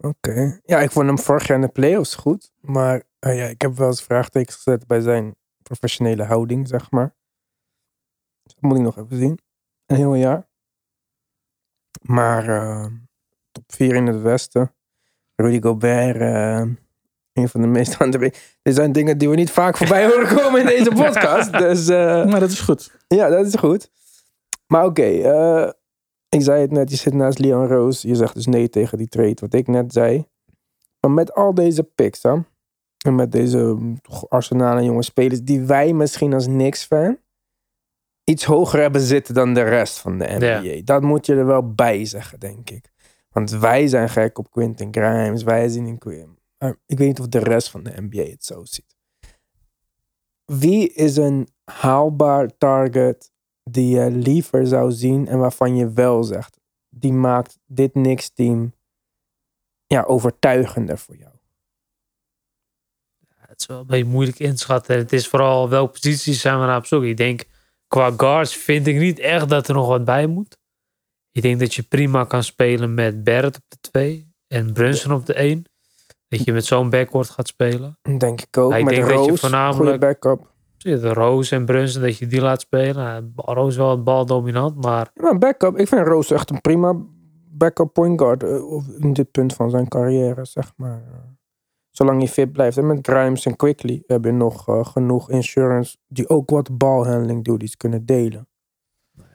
A: Oké. Ja, ik vond hem vorig jaar in de playoffs goed. Maar eh, ja, ik heb wel eens vraagtekens gezet bij zijn professionele houding, zeg maar. Dat moet ik nog even zien. Een heel jaar. Maar eh, top 4 in het Westen. Rudy Gobert, eh, een van de meest aan de... Dit zijn dingen die we niet vaak voorbij horen komen in deze podcast. Dus eh,
C: Maar dat is goed.
A: ja, dat is goed. Maar oké, eh, ik zei het net, je zit naast Leon Roos. Je zegt dus nee tegen die trade, wat ik net zei. Maar met al deze picks, hè, en met deze arsenalen jonge spelers, die wij misschien als Knicks-fan iets hoger hebben zitten dan de rest van de NBA. Dat moet je er wel bij zeggen, denk ik. Want wij zijn gek op Quentin Grimes, wij zien in Quim. Maar ik weet niet of de rest van de NBA het zo ziet. Wie is een haalbaar target die je liever zou zien en waarvan je wel zegt, die maakt dit Knicks-team ja, overtuigender voor jou?
B: Het is wel een beetje moeilijk inschatten. En het is vooral welke posities zijn we naar op zoek. Ik denk, qua guards vind ik niet echt dat er nog wat bij moet. Ik denk dat je prima kan spelen met Barrett op de 2 en Brunson op de 1. Dat je met zo'n backcourt gaat spelen.
A: Denk ik ook.
B: Ik
A: met
B: denk dat je voornamelijk-
A: backup.
B: De Rose en Brunson, dat je die laat spelen. Ja, Rose wel het baldominant, maar
A: Ja, maar backup, ik vind Rose echt een prima backup point guard eh, in dit punt van zijn carrière, zeg maar. Zolang hij fit blijft. En met Grimes en Quickly heb je nog eh, genoeg insurance die ook wat balhandling duties kunnen delen.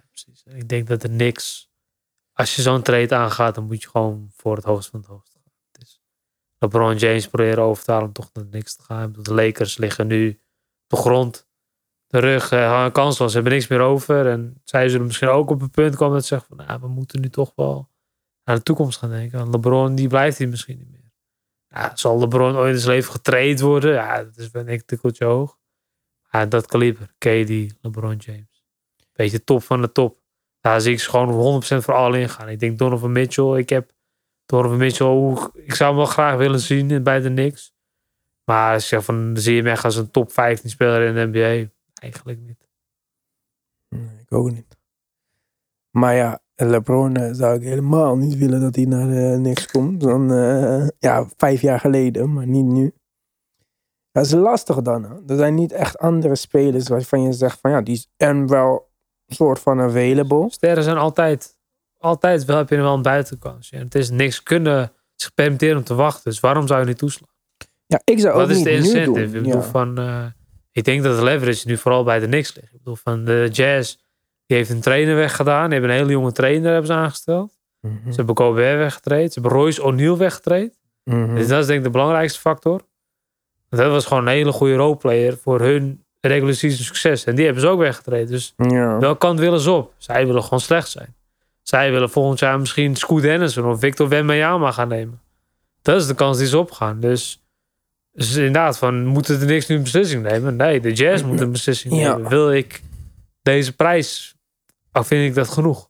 B: precies. Ik denk dat er niks. Als je zo'n trade aangaat, dan moet je gewoon voor het hoogst van het hoogst LeBron James proberen over te halen om toch naar niks te gaan. De Lakers liggen nu op de grond. De rug eh, kansloos. Ze hebben niks meer over. En zij zullen misschien ook op een punt komen dat ze zeggen van, nou, we moeten nu toch wel naar de toekomst gaan denken. Want LeBron, die blijft hier misschien niet meer. Ja, zal LeBron ooit in zijn leven getraind worden? Ja, dat is ben ik tikkeltje hoog. Ja, dat kaliber. KD, LeBron James. Beetje top van de top. Daar zie ik ze gewoon 100% voor al in gaan. Ik denk Donovan Mitchell. Ik heb Donovan Mitchell. hoe- Ik zou hem wel graag willen zien in- bij de Knicks. Maar als je zegt van, zie je hem echt als een top 15 speler in de NBA? Eigenlijk niet.
A: Nee, ik ook niet. Maar ja, LeBron eh, zou ik helemaal niet willen dat hij naar de niks komt. Dan, eh, ja, vijf jaar geleden, maar niet nu. Dat is lastig dan. Hè? Er zijn niet echt andere spelers waarvan je zegt van ja, die is en wel een soort van available.
B: Sterren zijn altijd, altijd wel heb je er wel een buitenkans. Het is niks kunnen zich permitteren om te wachten. Dus waarom zou je niet toeslaan?
A: Ja, ik zou
B: Wat
A: ook
B: is
A: niet
B: de incentive?
A: doen.
B: Ik bedoel
A: Ja.
B: van, eh, ik denk dat de leverage nu vooral bij de Knicks ligt. Ik bedoel van de Jazz, die heeft een trainer weggedaan. Die hebben een hele jonge trainer hebben ze aangesteld.
A: Mhm.
B: Ze hebben Gobert weggetraind. Ze hebben Royce O'Neal weggetraind.
A: Mhm.
B: Dus dat is denk ik de belangrijkste factor. Want dat was gewoon een hele goede roleplayer voor hun season succes. En die hebben ze ook weggetraind. Dus
A: Ja.
B: welke kant willen ze op? Zij willen gewoon slecht zijn. Zij willen volgend jaar misschien Scoot Henderson of Victor Wembanyama gaan nemen. Dat is de kans die ze opgaan. Dus, dus inderdaad, van, moeten de niks nu een beslissing nemen? Nee, de Jazz moet een beslissing
A: Ja.
B: nemen. Wil ik deze prijs? Of vind ik dat genoeg?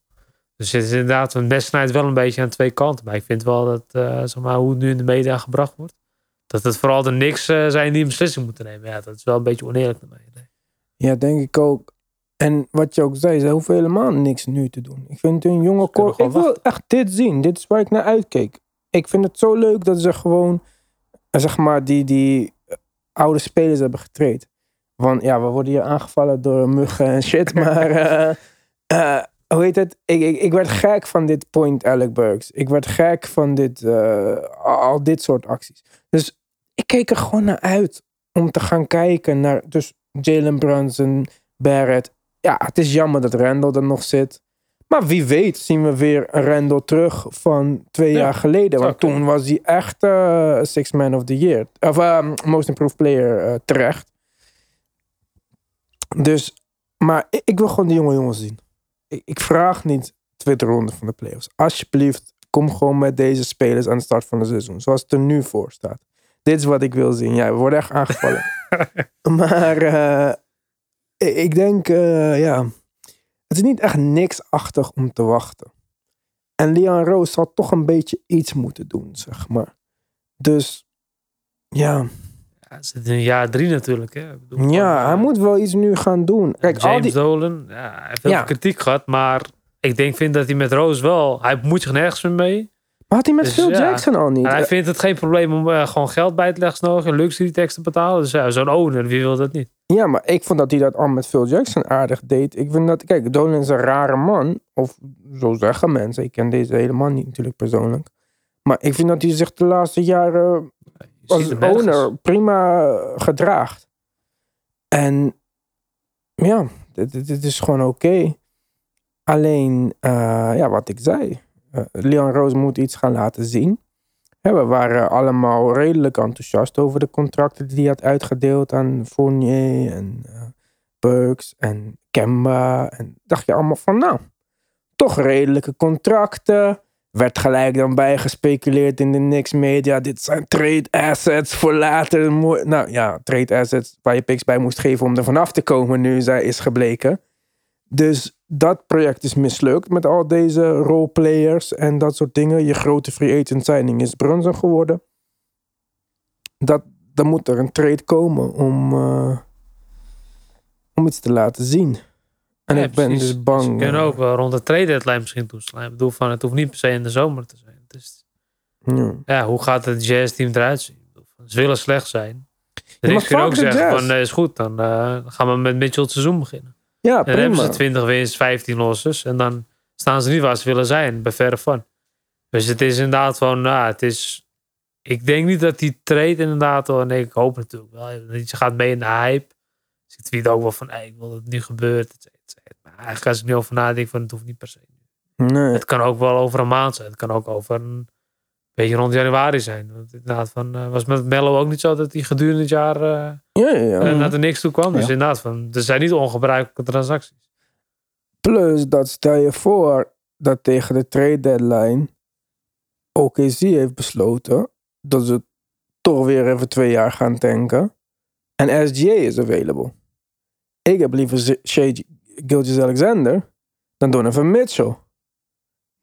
B: Dus het is inderdaad, een best snijdt wel een beetje aan twee kanten. Maar ik vind wel dat, eh, zeg maar, hoe het nu in de media gebracht wordt. Dat het vooral de niks eh, zijn die een beslissing moeten nemen. Ja, dat is wel een beetje oneerlijk naar mij. Nee.
A: Ja, denk ik ook. En wat je ook zei, ze hoeven helemaal niks nu te doen. Ik vind hun jonge core... Ik wil echt dit zien. Dit is waar ik naar uitkeek. Ik vind het zo leuk dat ze gewoon, eh, zeg maar, die, die eh, oude spelers hebben getraind. Want ja, we worden hier aangevallen door muggen en shit. maar eh, hoe heet het? Ik, ik, ik werd gek van dit point Alec Burks. Ik werd gek van dit, al dit soort acties. Dus ik keek er gewoon naar uit om te gaan kijken naar dus Jalen Brunson, Barrett. Ja, het is jammer dat Randall er nog zit. Maar wie weet zien we weer Randall terug van twee
B: Ja,
A: jaar geleden. Want toen was hij echt eh Six Man of the Year. Of eh, Most Improved Player eh, terecht. Dus, maar ik, ik wil gewoon die jonge jongens zien. Ik, ik vraag niet tweede ronde van de playoffs. Alsjeblieft, kom gewoon met deze spelers aan de start van het seizoen. Zoals het er nu voor staat. Dit is wat ik wil zien. Ja, we worden echt aangevallen. maar eh, ik- ik denk, eh, ja, het is niet echt niksachtig om te wachten. En Leon Rose zal toch een beetje iets moeten doen, zeg maar. Dus, ja,
B: Ja, het zit in jaar drie natuurlijk. Hè. Ik bedoel,
A: ja
B: van,
A: hij
B: eh,
A: moet wel iets nu gaan doen. Kijk,
B: James
A: al die,
B: Dolan, ja, hij heeft heel
A: Ja.
B: veel kritiek gehad. Maar ik denk, vind dat hij met Roos wel... Hij moet zich nergens meer mee.
A: maar had hij met
B: Dus
A: Phil
B: ja.
A: Jackson al niet?
B: En hij vindt het geen probleem om eh, gewoon geld bij te leggen nodig. En luxury tax te betalen. Dus ja, zo'n owner, wie wil dat niet?
A: Ja, maar ik vond dat hij dat al met Phil Jackson aardig deed. Ik vind dat, kijk, Dolan is een rare man. Of zo zeggen mensen. Ik ken deze helemaal niet natuurlijk persoonlijk. Maar ik vind dat hij zich de laatste jaren als owner prima gedraagt. En ja, dit, dit- is gewoon oké. Alleen, eh, ja, wat ik zei. eh, Leon Rose moet iets gaan laten zien. We waren allemaal redelijk enthousiast over de contracten die hij had uitgedeeld aan Fournier en eh Burks en Kemba. En dacht je allemaal van, nou, toch redelijke contracten. werd gelijk dan bijgespeculeerd in de Knicks media. Dit zijn trade assets voor later. Nou ja, trade assets waar je picks bij moest geven om er vanaf te komen nu zij is gebleken. Dus dat project is mislukt met al deze roleplayers en dat soort dingen. Je grote free agent signing is Brunson geworden. Dat, dan moet er een trade komen om, eh, om iets te laten zien. En
B: Ja,
A: ik ben
B: precies.
A: dus bang.
B: Ze kunnen
A: eh,
B: ook wel rond de trade deadline misschien toeslaan. Ik bedoel, van, het hoeft niet per se in de zomer te zijn. Dus,
A: ja.
B: ja, hoe gaat het jazz-team eruit zien? Ik Ze willen slecht zijn. De
A: maar
B: Knicks kunnen ook zeggen
A: Jazz.
B: van, is goed, dan eh, gaan we met Mitchell het seizoen beginnen.
A: Ja,
B: En dan hebben ze 20 winst, 15 losses. En dan staan ze niet waar ze willen zijn, bij verre van. Dus het is inderdaad van, nou, het is... Ik denk niet dat die trade inderdaad. En ik hoop natuurlijk wel. dat Je gaat mee in de hype. Dus ik tweet ook wel van, hey, ik wil dat het nu gebeurt. Maar eigenlijk als ik nu over nadenk, van, het hoeft niet per se.
A: Nee.
B: Het kan ook wel over een maand zijn. Het kan ook over een beetje rond januari zijn. Want inderdaad, van, eh, was met Mello ook niet zo dat hij gedurende het jaar eh,
A: Ja, ja, ja.
B: eh, naar de niks toe kwam. Dus inderdaad, van, er zijn niet ongebruikelijke transacties.
A: Plus dat stel je voor dat tegen de trade deadline OKC heeft besloten dat ze toch weer even twee jaar gaan tanken. En SGA is available. Ik heb liever Shea Gilgis Alexander dan Donovan Mitchell.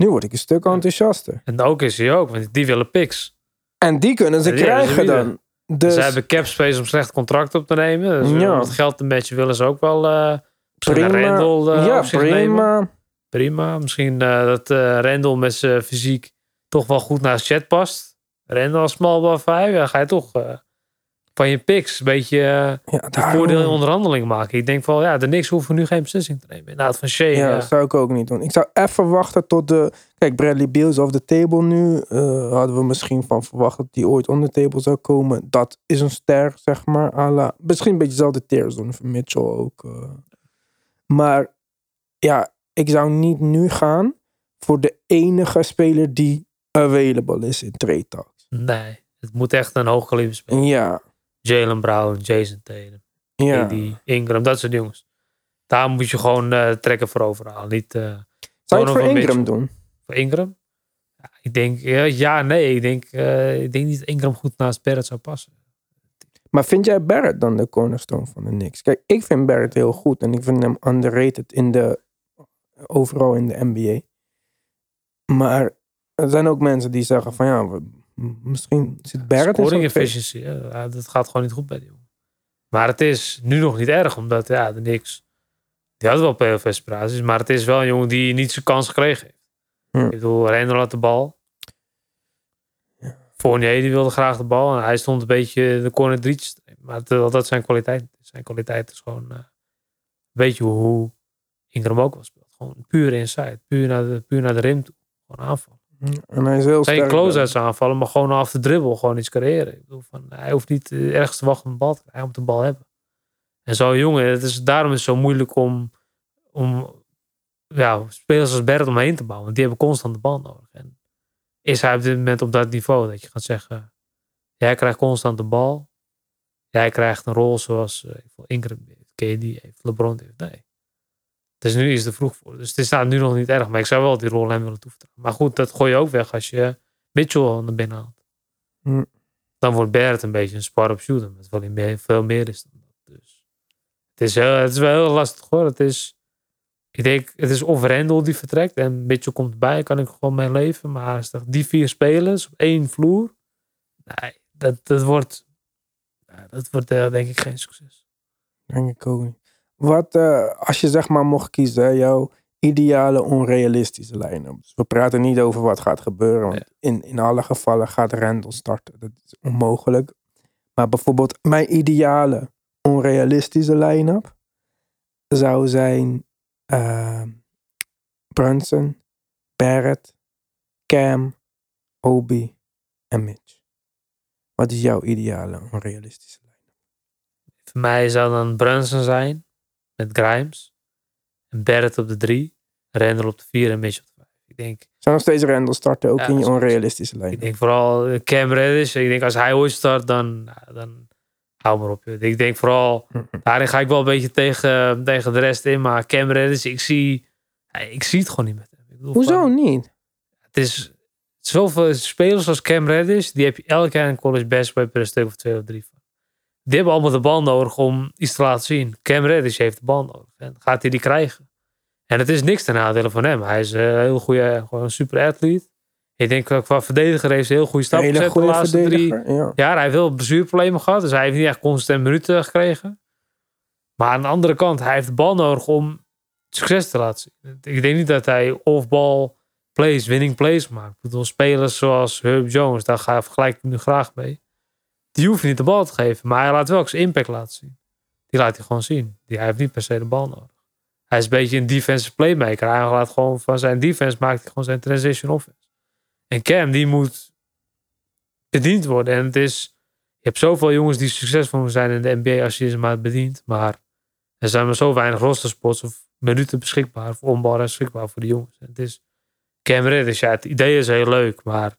A: Nu word ik een stuk enthousiaster.
B: En ook is hij ook, want die willen picks.
A: En die kunnen ze
B: die
A: krijgen dan. Dus
B: Ze hebben cap space om slecht contract op te nemen. Dus
A: Ja.
B: wat geld te matchen willen ze ook wel. een
A: prima.
B: Randall eh,
A: ja,
B: nemen.
A: prima.
B: Prima. Misschien eh, dat eh Randall met zijn fysiek toch wel goed naar chat past. Randall als small ball 5. Ja, ga je toch van je picks een beetje eh,
A: Ja,
B: voordeel in onderhandeling maken. Ik denk van ja, de Knicks hoeven nu geen beslissing te nemen. Inderdaad, van Shea.
A: Ja, dat zou ik ook niet doen. Ik zou even wachten tot de... Kijk, Bradley Beal is off the table nu. Eh, hadden we misschien van verwacht dat hij ooit on the table zou komen. Dat is een ster, zeg maar. à la- misschien een beetje dezelfde tiers doen van Mitchell ook. eh. Maar ja, ik zou niet nu gaan voor de enige speler die available is in trade talks.
B: Nee, het moet echt een hoog kaliber spelen.
A: Ja,
B: Jalen Brown, Jason Tatum,
A: ja.
B: AD, Ingram, dat soort jongens. Daar moet je gewoon eh, trekken voor overhalen. Niet eh,
A: Zou je het voor Ingram doen?
B: voor Ingram. Ja, ik denk, ja, nee. Ik denk, eh, ik denk niet dat Ingram goed naast Barrett zou passen.
A: Maar vind jij Barrett dan de cornerstone van de Knicks? Kijk, ik vind Barrett heel goed en ik vind hem underrated in de, overal in de NBA. Maar er zijn ook mensen die zeggen van ja, misschien zit Barrett in
B: Scoring efficiency. Ja, dat gaat gewoon niet goed bij die jongen. Maar het is nu nog niet erg, omdat ja, de Knicks, die hadden wel playoff aspiraties, maar het is wel een jongen die niet zijn kans gekregen heeft.
A: Hm.
B: Ik bedoel, Randall had de bal. Fournier die wilde graag de bal en hij stond een beetje de corner nemen. Maar dat, dat zijn kwaliteit. Zijn kwaliteit is gewoon, eh weet je hoe Ingram ook wel speelt. Gewoon puur inside, puur naar de, puur naar de rim toe. Gewoon aanvallen.
A: En hij is heel
B: Geen close-outs aanvallen, maar gewoon af de dribbel gewoon iets creëren. Ik bedoel, van, hij hoeft niet eh, ergens te wachten op de bal te krijgen. Hij moet de bal hebben. En zo'n jongen, het is, daarom is het zo moeilijk om, om ja, spelers als Barrett omheen te bouwen. Want die hebben constant de bal nodig. En is hij op dit moment op dat niveau dat je gaat zeggen... Jij krijgt constant de bal. Jij krijgt een rol zoals eh, Ingram heeft, KD heeft, LeBron heeft. Nee. Dus nu is het er vroeg voor. Dus het is nou nu nog niet erg. Maar ik zou wel die rol hem willen toevertrouwen. Maar goed, dat gooi je ook weg als je Mitchell naar binnen haalt.
A: Hm.
B: Dan wordt Barrett een beetje een spar op shooter. Met wel meer, veel meer is dan dat. Dus het is, heel, het is wel heel lastig hoor. Het is, ik denk, het is of Randall die vertrekt en Mitchell komt erbij. Kan ik gewoon mee leven. Maar als die vier spelers op één vloer. Nee, dat, dat wordt, dat wordt eh, denk ik geen succes.
A: Denk ik ook niet. Wat, eh, als je zeg maar mocht kiezen, jouw ideale onrealistische line-up. Dus we praten niet over wat gaat gebeuren. Want in, in alle gevallen gaat Randall starten. Dat is onmogelijk. Maar bijvoorbeeld mijn ideale onrealistische line-up zou zijn eh, Brunson, Barrett, Cam, Obi en Mitch. Wat is jouw ideale onrealistische line-up?
B: Voor mij zou dan Brunson zijn. Met Grimes. En Barrett op de drie. Randall op de vier en Mitchell op de vijf. Ik denk,
A: Zou nog steeds Randall starten, ook
B: Ja,
A: in je onrealistische lijn.
B: ik denk vooral eh, Cam Reddish. Ik denk als hij ooit start, dan, nou, dan hou maar op. Ik denk vooral, daarin ga ik wel een beetje tegen, tegen de rest in. Maar Cam Reddish, ik zie, ik zie het gewoon niet met hem. Ik bedoel,
A: Hoezo
B: van,
A: niet?
B: het is, Zoveel spelers als Cam Reddish, die heb je elk jaar in college basketball per een stuk of twee of drie van. Die hebben allemaal de bal nodig om iets te laten zien. Cam Reddish heeft de bal nodig. En gaat hij die krijgen? En het is niks ten nadele van hem. Hij is een heel goede, gewoon een super atleet. Ik denk ook qua verdediger heeft hij heel goede stappen gezet de laatste drie.
A: Ja.
B: ja, hij heeft wel blessureproblemen gehad. Dus hij heeft niet echt constant minuten gekregen. Maar aan de andere kant, hij heeft de bal nodig om succes te laten zien. Ik denk niet dat hij off-ball plays, winning plays maakt. Ik bedoel, spelers zoals Herb Jones, daar ga, ik nu graag mee. Die hoeven niet de bal te geven. Maar hij laat wel zijn impact laten zien. Die laat hij gewoon zien. Die, hij heeft niet per se de bal nodig. Hij is een beetje een defensive playmaker. Hij laat gewoon van zijn defense maakt hij gewoon zijn transition offense. En Cam, die moet bediend worden. En het is, je hebt zoveel jongens die succesvol zijn in de NBA als je ze maar bedient. Maar er zijn maar zo weinig rosterspots of minuten beschikbaar, of onbal beschikbaar voor de jongens. Het is Cam Reddish, ja, het idee is heel leuk, maar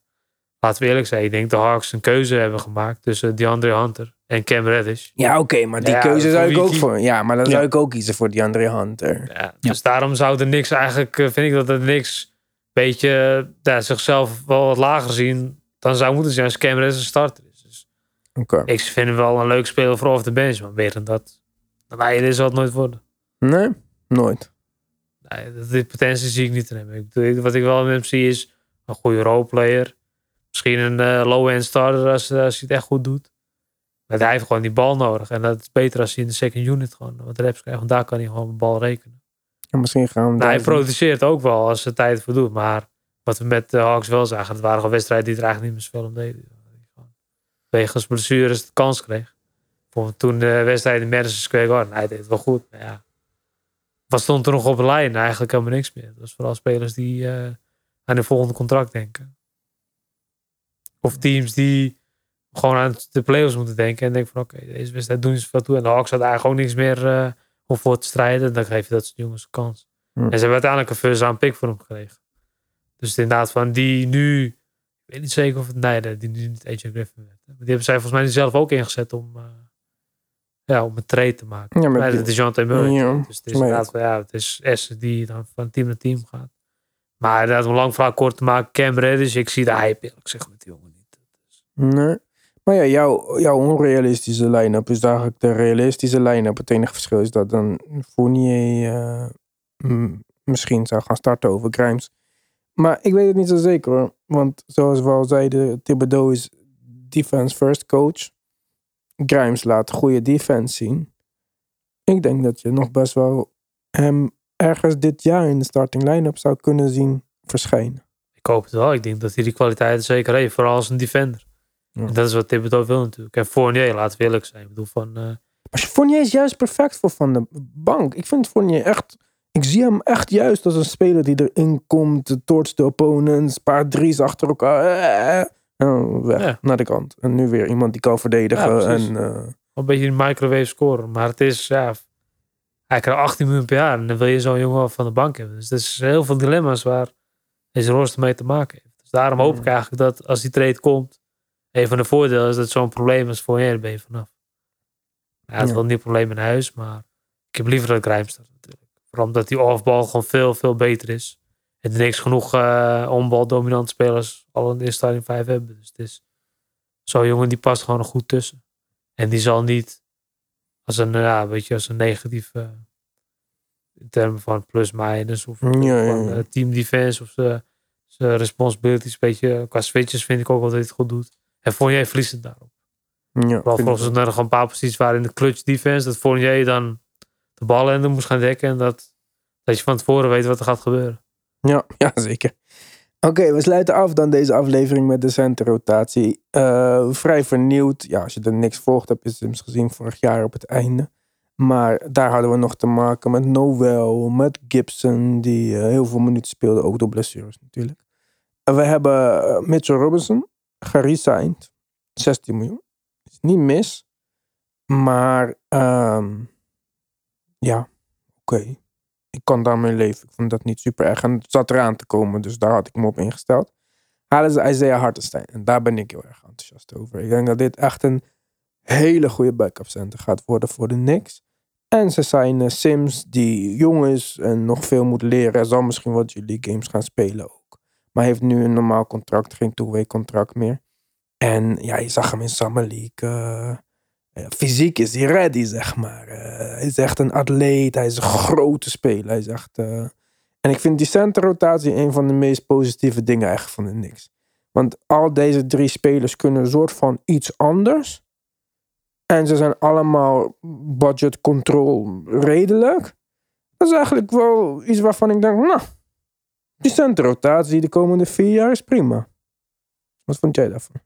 B: laten we eerlijk zijn, ik denk de Hawks een keuze hebben gemaakt tussen DeAndre Hunter en Cam Reddish.
A: Ja, oké, maar die
B: Ja,
A: keuze zou ik ook voor. Ja, maar dan
C: Ja.
A: zou ik ook kiezen voor die Andre Hunter.
B: Ja, dus daarom zou er niks eigenlijk, eh, vind ik dat er niks beetje ja, zichzelf wel wat lager zien dan zou moeten zijn als Cam Reddish een starter is. Dus
A: Oké.
B: ik vind hem wel een leuk speler voor off the bench, maar meer dan dat, dan hij dit zal het nooit worden.
A: Nee, nooit.
B: Nee, die potentie zie ik niet in hem. Ik, bedoel, wat ik wel in hem zie is een goede roleplayer. Misschien een eh, low-end starter als, eh, als hij het echt goed doet. Maar hij heeft gewoon die bal nodig. En dat is beter als hij in de second unit gewoon wat reps krijgt. Want daar kan hij gewoon de bal rekenen.
A: En misschien gaan we
B: Nou, hij produceert ook wel als ze tijd voor doet. Maar wat we met de Hawks wel zagen. Het waren gewoon wedstrijden die er eigenlijk niet meer zoveel om deden. Wegens blessures de kans kreeg. Bijvoorbeeld toen de wedstrijd in Madison Square Garden. Hij deed het wel goed. Maar ja. Wat stond er nog op de lijn? Eigenlijk helemaal niks meer. Dat was vooral spelers die eh, aan hun volgende contract denken. Of teams die gewoon aan de playoffs moeten denken. En denken van oké, deze wedstrijd doen ze veel toe. En de Hawks hadden eigenlijk ook niks meer eh, om voor te strijden. Dan geef je dat soort jongens een kans.
A: Hm.
B: En ze hebben uiteindelijk een first round pick voor hem gekregen. Dus het inderdaad van die nu... Ik weet niet zeker of het... Die nu niet AJ Griffin werd. Maar die hebben zij volgens mij zelf ook ingezet om... eh, ja, om een trade te maken.
A: Ja, maar
B: dat is Jonathan Murray.
A: Ja,
B: dus het is inderdaad van, ja, het is Essen die dan van team naar team gaat. Maar inderdaad, om lang verhaal kort te maken, Cam Reddish, ik zie de hype eerlijk gezegd met die jongen.
A: Nee. Maar ja, jouw, jouw onrealistische line-up is eigenlijk de realistische line-up. Het enige verschil is dat dan Fournier eh, misschien zou gaan starten over Grimes. Maar ik weet het niet zo zeker hoor. Want zoals we al zeiden, Thibodeau is defense first coach. Grimes laat goede defense zien. Ik denk dat je nog best wel hem ergens dit jaar in de starting line-up zou kunnen zien verschijnen.
B: Ik hoop het wel. Ik denk dat hij die kwaliteiten zeker heeft. Vooral als een defender.
A: Ja.
B: Dat is wat Thibodeau wil natuurlijk. En Fournier, laten we eerlijk zijn. Ik bedoel van... eh,
A: Maar Fournier is juist perfect voor Van de Bank. Ik vind Fournier echt... Ik zie hem echt juist als een speler die erin komt. Torch de opponents. Een paar drie's achter elkaar. eh, eh, en weg
B: Ja.
A: naar de kant. En nu weer iemand die kan verdedigen.
B: Ja,
A: en,
B: een beetje een microwave scoren. Maar het is, ja, hij krijgt 18 miljoen per jaar. En dan wil je zo'n jongen van de bank hebben. Dus er is heel veel dilemma's waar deze roster mee te maken heeft. Dus daarom hoop ik eigenlijk dat als die trade komt, een van de voordelen is dat zo'n probleem is voor je, daar ben je vanaf. Hij had
A: Ja.
B: wel een nieuw probleem in huis, maar ik heb liever dat staat natuurlijk. Vooral omdat die offbal gewoon veel, veel beter is. En niks genoeg eh onbal dominante spelers al in de starting 5 hebben. Dus het is zo'n jongen die past gewoon goed tussen. En die zal niet als een, ja, weet je, als een negatief eh, in termen van of
A: Ja,
B: van
A: ja, ja.
B: eh, team defense of zijn zijn responsibilities. Een beetje qua switches vind ik ook wel dat hij het goed doet. En Fournier verliest het daarop.
A: ja,
B: volgens
A: ook.
B: er nog een paar posities waar in de clutch defense dat Fournier dan de ballen moest gaan dekken. En dat, dat je van tevoren weet wat er gaat gebeuren.
A: Ja, ja zeker. Oké, we sluiten af dan deze aflevering met de centerrotatie. Eh vrij vernieuwd. Ja, als je er niks volgt, heb je Sims gezien vorig jaar op het einde. Maar daar hadden we nog te maken met Noel, met Gibson, die eh, heel veel minuten speelde, ook door blessures natuurlijk. En we hebben eh, Mitchell Robinson geresigned. 16 miljoen. Is niet mis. Maar ehm, ja, oké ik kan daarmee leven. Ik vond dat niet super erg. En het zat eraan te komen, dus daar had ik me op ingesteld. Halen ze Isaiah Hartenstein. En daar ben ik heel erg enthousiast over. Ik denk dat dit echt een hele goede backup center gaat worden voor de Knicks. En ze zijn eh, Sims die jong is en nog veel moet leren. Hij zal misschien wat jullie games gaan spelen. Maar heeft nu een normaal contract, geen two-way contract meer. En ja, je zag hem in Summer League. eh, ja, fysiek is hij ready, zeg maar. Eh, hij is echt een atleet. Hij is een grote speler. Hij is echt, eh, En ik vind die centerrotatie een van de meest positieve dingen eigenlijk van de Knicks. Want al deze drie spelers kunnen een soort van iets anders. En ze zijn allemaal budget control redelijk. Dat is eigenlijk wel iets waarvan ik denk, nou, die centerrotatie de komende vier jaar is prima. Wat vond jij daarvan?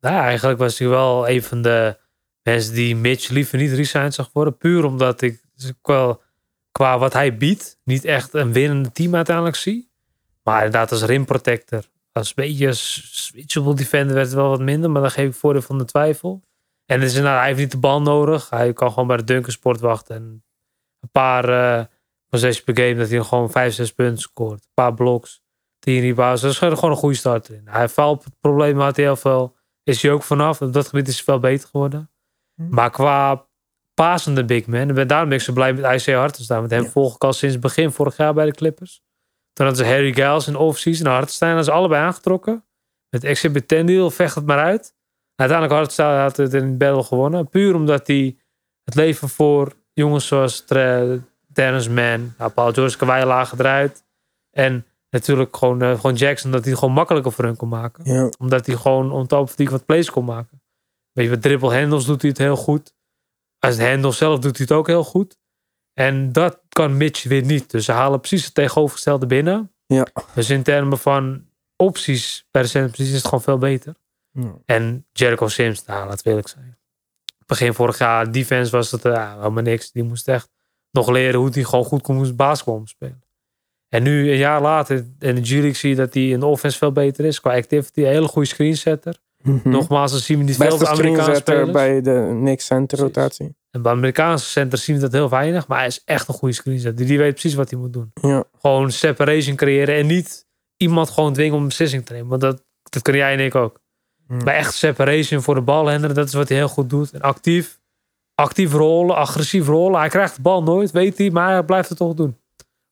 B: Nou, eigenlijk was hij wel een van de mensen die Mitch liever niet resign zag worden. Puur omdat ik dus wel qua wat hij biedt, niet echt een winnende team uiteindelijk zie. Maar inderdaad, als rim protector, als beetje switchable defender werd het wel wat minder. Maar dan geef ik voordeel van de twijfel. En het is inderdaad, hij heeft niet de bal nodig. Hij kan gewoon bij de Dunkersport wachten. En een paar uh, possessions per game dat hij gewoon 5, 6 punten scoort. Een paar blocks, 10 rebounds. Dat is gewoon een goede start in. Hij valt het probleem had hij heel veel. Is hij ook vanaf. Op dat gebied is hij veel beter geworden.
A: Hm.
B: Maar qua pasende big man. En daarom ben ik zo blij met IC Hartenstein. Want hem
A: Ja.
B: volg ik al sinds begin vorig jaar bij de Clippers. Toen hadden ze Harry Giles in offseason. En Hartenstein hadden ze allebei aangetrokken. Met Exhibit 10 deal, vecht het maar uit. Uiteindelijk Hartenstein had het in battle gewonnen. Puur omdat hij het leven voor jongens zoals Tre- Terrence Mann, nou, Paul George, Kawhi lagen eruit. En natuurlijk gewoon, eh, gewoon Jackson, dat hij het gewoon makkelijker voor hun kon maken
A: Ja,
B: omdat hij gewoon on top die wat plays kon maken. Weet je, met dribble handles doet hij het heel goed. Als het handle zelf doet hij het ook heel goed. En dat kan Mitch weer niet. Dus ze halen precies het tegenovergestelde binnen.
A: Ja.
B: Dus in termen van opties de centerpositie is het gewoon veel beter.
A: ja.
B: En Jericho Sims, nou, laat eerlijk zijn. Begin vorig jaar, defense was het uh, helemaal niks. Die moest echt nog leren hoe hij gewoon goed kon basketbal spelen. En nu, een jaar later, in de G-League zie je dat hij in de offense veel beter is. Qua activity, een hele goede screensetter.
A: Mhm.
B: Nogmaals, dan zien we die veel Amerikaanse spelers.
A: bij de Knicks centerrotatie.
B: En bij Amerikaanse centers zien we dat heel weinig. Maar hij is echt een goede screensetter. Die weet precies wat hij moet doen.
A: Ja.
B: Gewoon separation creëren. En niet iemand gewoon dwingen om een beslissing te nemen. Want dat, dat kun jij en ik ook. Maar echt separation voor de balhender. Dat is wat hij heel goed doet. En actief. Actief rollen. Agressief rollen. Hij krijgt de bal nooit, weet hij. Maar hij blijft het toch doen.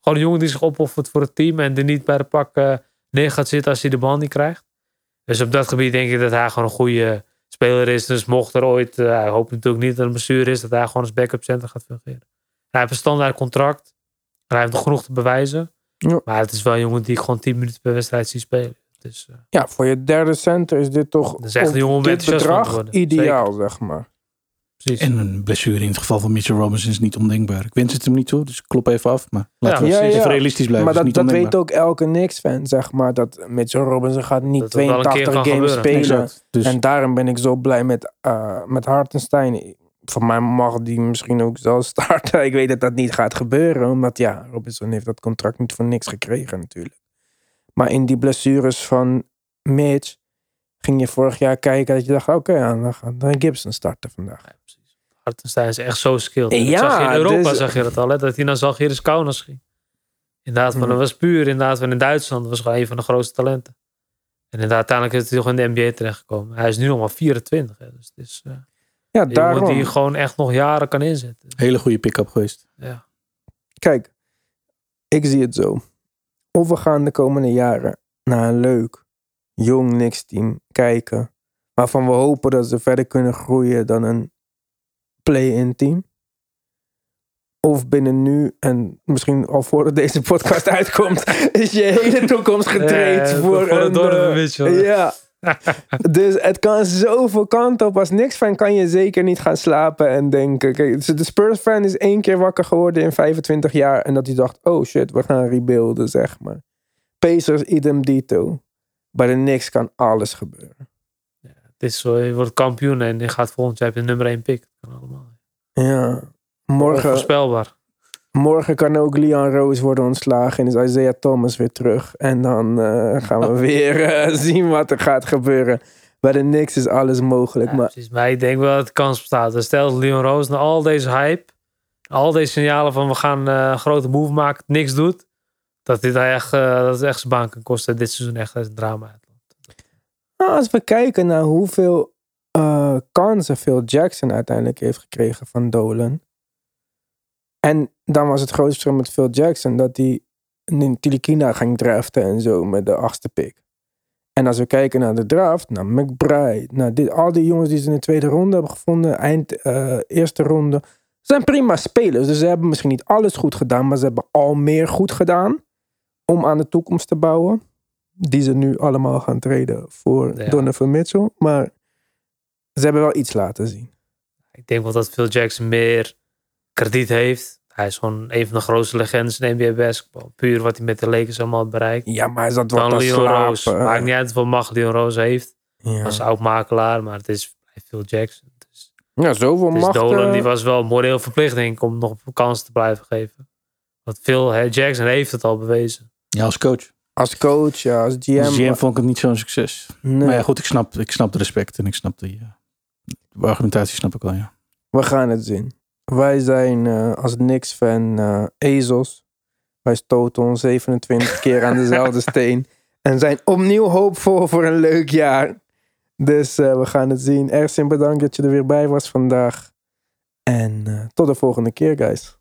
B: Gewoon een jongen die zich opoffert voor het team. En er niet bij de pak eh, neer gaat zitten als hij de bal niet krijgt. Dus op dat gebied denk ik dat hij gewoon een goede speler is. Dus mocht er ooit, uh, hij hoopt natuurlijk niet dat het een bestuur is, dat hij gewoon als backup center gaat fungeren. Hij heeft een standaard contract. En hij heeft nog genoeg te bewijzen.
A: Ja.
B: Maar het is wel een jongen die ik gewoon 10 minuten per wedstrijd zie spelen. Dus uh,
A: ja, voor je derde center is dit toch
B: Dat is echt een jongen te
A: bedrag ideaal, zeg maar.
B: Precies.
C: En een blessure in het geval van Mitchell Robinson is niet ondenkbaar. Ik wens het hem niet toe, dus ik klop even af. Maar laten we
A: Ja,
C: even realistisch blijven.
A: maar dat, weet ook elke Knicks-fan, zeg maar. Dat Mitchell Robinson gaat niet
B: Dat het wel een keer
A: 82
B: kan
A: games spelen.
C: Exact. Dus
A: En daarom ben ik zo blij met, eh met Hartenstein. Voor mij mag die misschien ook zelf starten. Ik weet dat dat niet gaat gebeuren. Omdat ja, Robinson heeft dat contract niet voor niks gekregen natuurlijk. Maar in die blessures van Mitch ging je vorig jaar kijken dat je dacht, oké, ja, dan gaat dan Gibson starten vandaag.
B: Ja, precies. Hartenstein is echt zo skilled.
A: Ja,
B: zag je in Europa
A: dus-
B: zag je dat al. Hè? Dat hij naar Zalgiris Kaunas ging. Inderdaad, van,
A: Hmm.
B: dat was puur. Inderdaad, van in Duitsland was gewoon een van de grootste talenten. En inderdaad, uiteindelijk is hij toch in de NBA terechtgekomen. Hij is nu nog maar 24. Hè? Dus het is uh,
A: Ja, daarom.
B: die gewoon echt nog jaren kan inzetten.
C: hele goede pick-up geweest.
B: Ja.
A: Kijk, ik zie het zo. Of we gaan de komende jaren naar een leuk, jong Knicks-team kijken. Waarvan we hopen dat ze verder kunnen groeien dan een play-in team. Of binnen nu, en misschien al voordat deze podcast uitkomt, is je hele toekomst getraind
B: Ja,
A: voor,
B: voor
A: een... eh. Ja. dus het kan zoveel kanten op. Als niks fan kan je zeker niet gaan slapen en denken. Kijk, de Spurs-fan is één keer wakker geworden in 25 jaar. En dat hij dacht, oh shit, we gaan rebuilden, zeg maar. Pacers, idem dito. Bij de Knicks kan alles gebeuren.
B: Het is zo, je wordt kampioen en je gaat volgend jaar heb je de nummer 1 pick. Dat kan allemaal.
A: Ja. Morgen,
B: Onvoorspelbaar.
A: morgen kan ook Leon Rose worden ontslagen en is Isaiah Thomas weer terug. En dan eh, gaan we weer eh, zien wat er gaat gebeuren. Bij de Knicks is alles mogelijk.
B: Ja,
A: maar
B: precies. Maar ik denk wel dat de kans bestaat. Dus stel dat Leon Roos na al deze hype, al deze signalen van we gaan eh, een grote move maken, niks doet, dat dit echt, eh, dat het echt zijn baan kan kosten. Dit seizoen echt een drama.
A: Nou, als we kijken naar hoeveel eh, kansen Phil Jackson uiteindelijk heeft gekregen van Dolan. En dan was het grootste verschil met Phil Jackson dat hij Tilikina ging draften en zo met de achtste pick. En als we kijken naar de draft, naar McBride, naar dit, al die jongens die ze in de tweede ronde hebben gevonden, eind eh, eerste ronde, zijn prima spelers. Dus ze hebben misschien niet alles goed gedaan, maar ze hebben al meer goed gedaan om aan de toekomst te bouwen. Die ze nu allemaal gaan treden voor
B: Ja.
A: Donovan Mitchell. Maar ze hebben wel iets laten zien.
B: Ik denk wel dat Phil Jackson meer krediet heeft. Hij is gewoon een van de grootste legendes in NBA basketbal. Puur wat hij met de Lakers allemaal bereikt.
A: Ja, maar is dat wat
B: Dan Leon
A: slapen?
B: Maakt niet uit wat macht Leon Rose heeft.
A: Ja.
B: Als oud makelaar, maar het is Phil Jackson. Dus,
A: ja, zoveel
B: dus
A: macht.
B: Dolan
A: eh,
B: die was wel moreel verplicht denk ik om nog een kans te blijven geven. Want Phil Jackson heeft het al bewezen.
C: Ja, als coach.
A: Als coach, ja, als GM.
C: Als GM vond ik het niet zo'n succes.
A: nee.
C: Maar ja, goed, ik snap, ik snap de respect en ik snap die, eh, de argumentatie snap ik wel, ja.
A: We gaan het zien. Wij zijn eh, als Knicks-fan eh, ezels. Wij stoten ons 27 keer aan dezelfde steen. En zijn opnieuw hoopvol voor een leuk jaar. Dus we gaan het zien. Ersin, bedankt dat je er weer bij was vandaag. En tot de volgende keer, guys.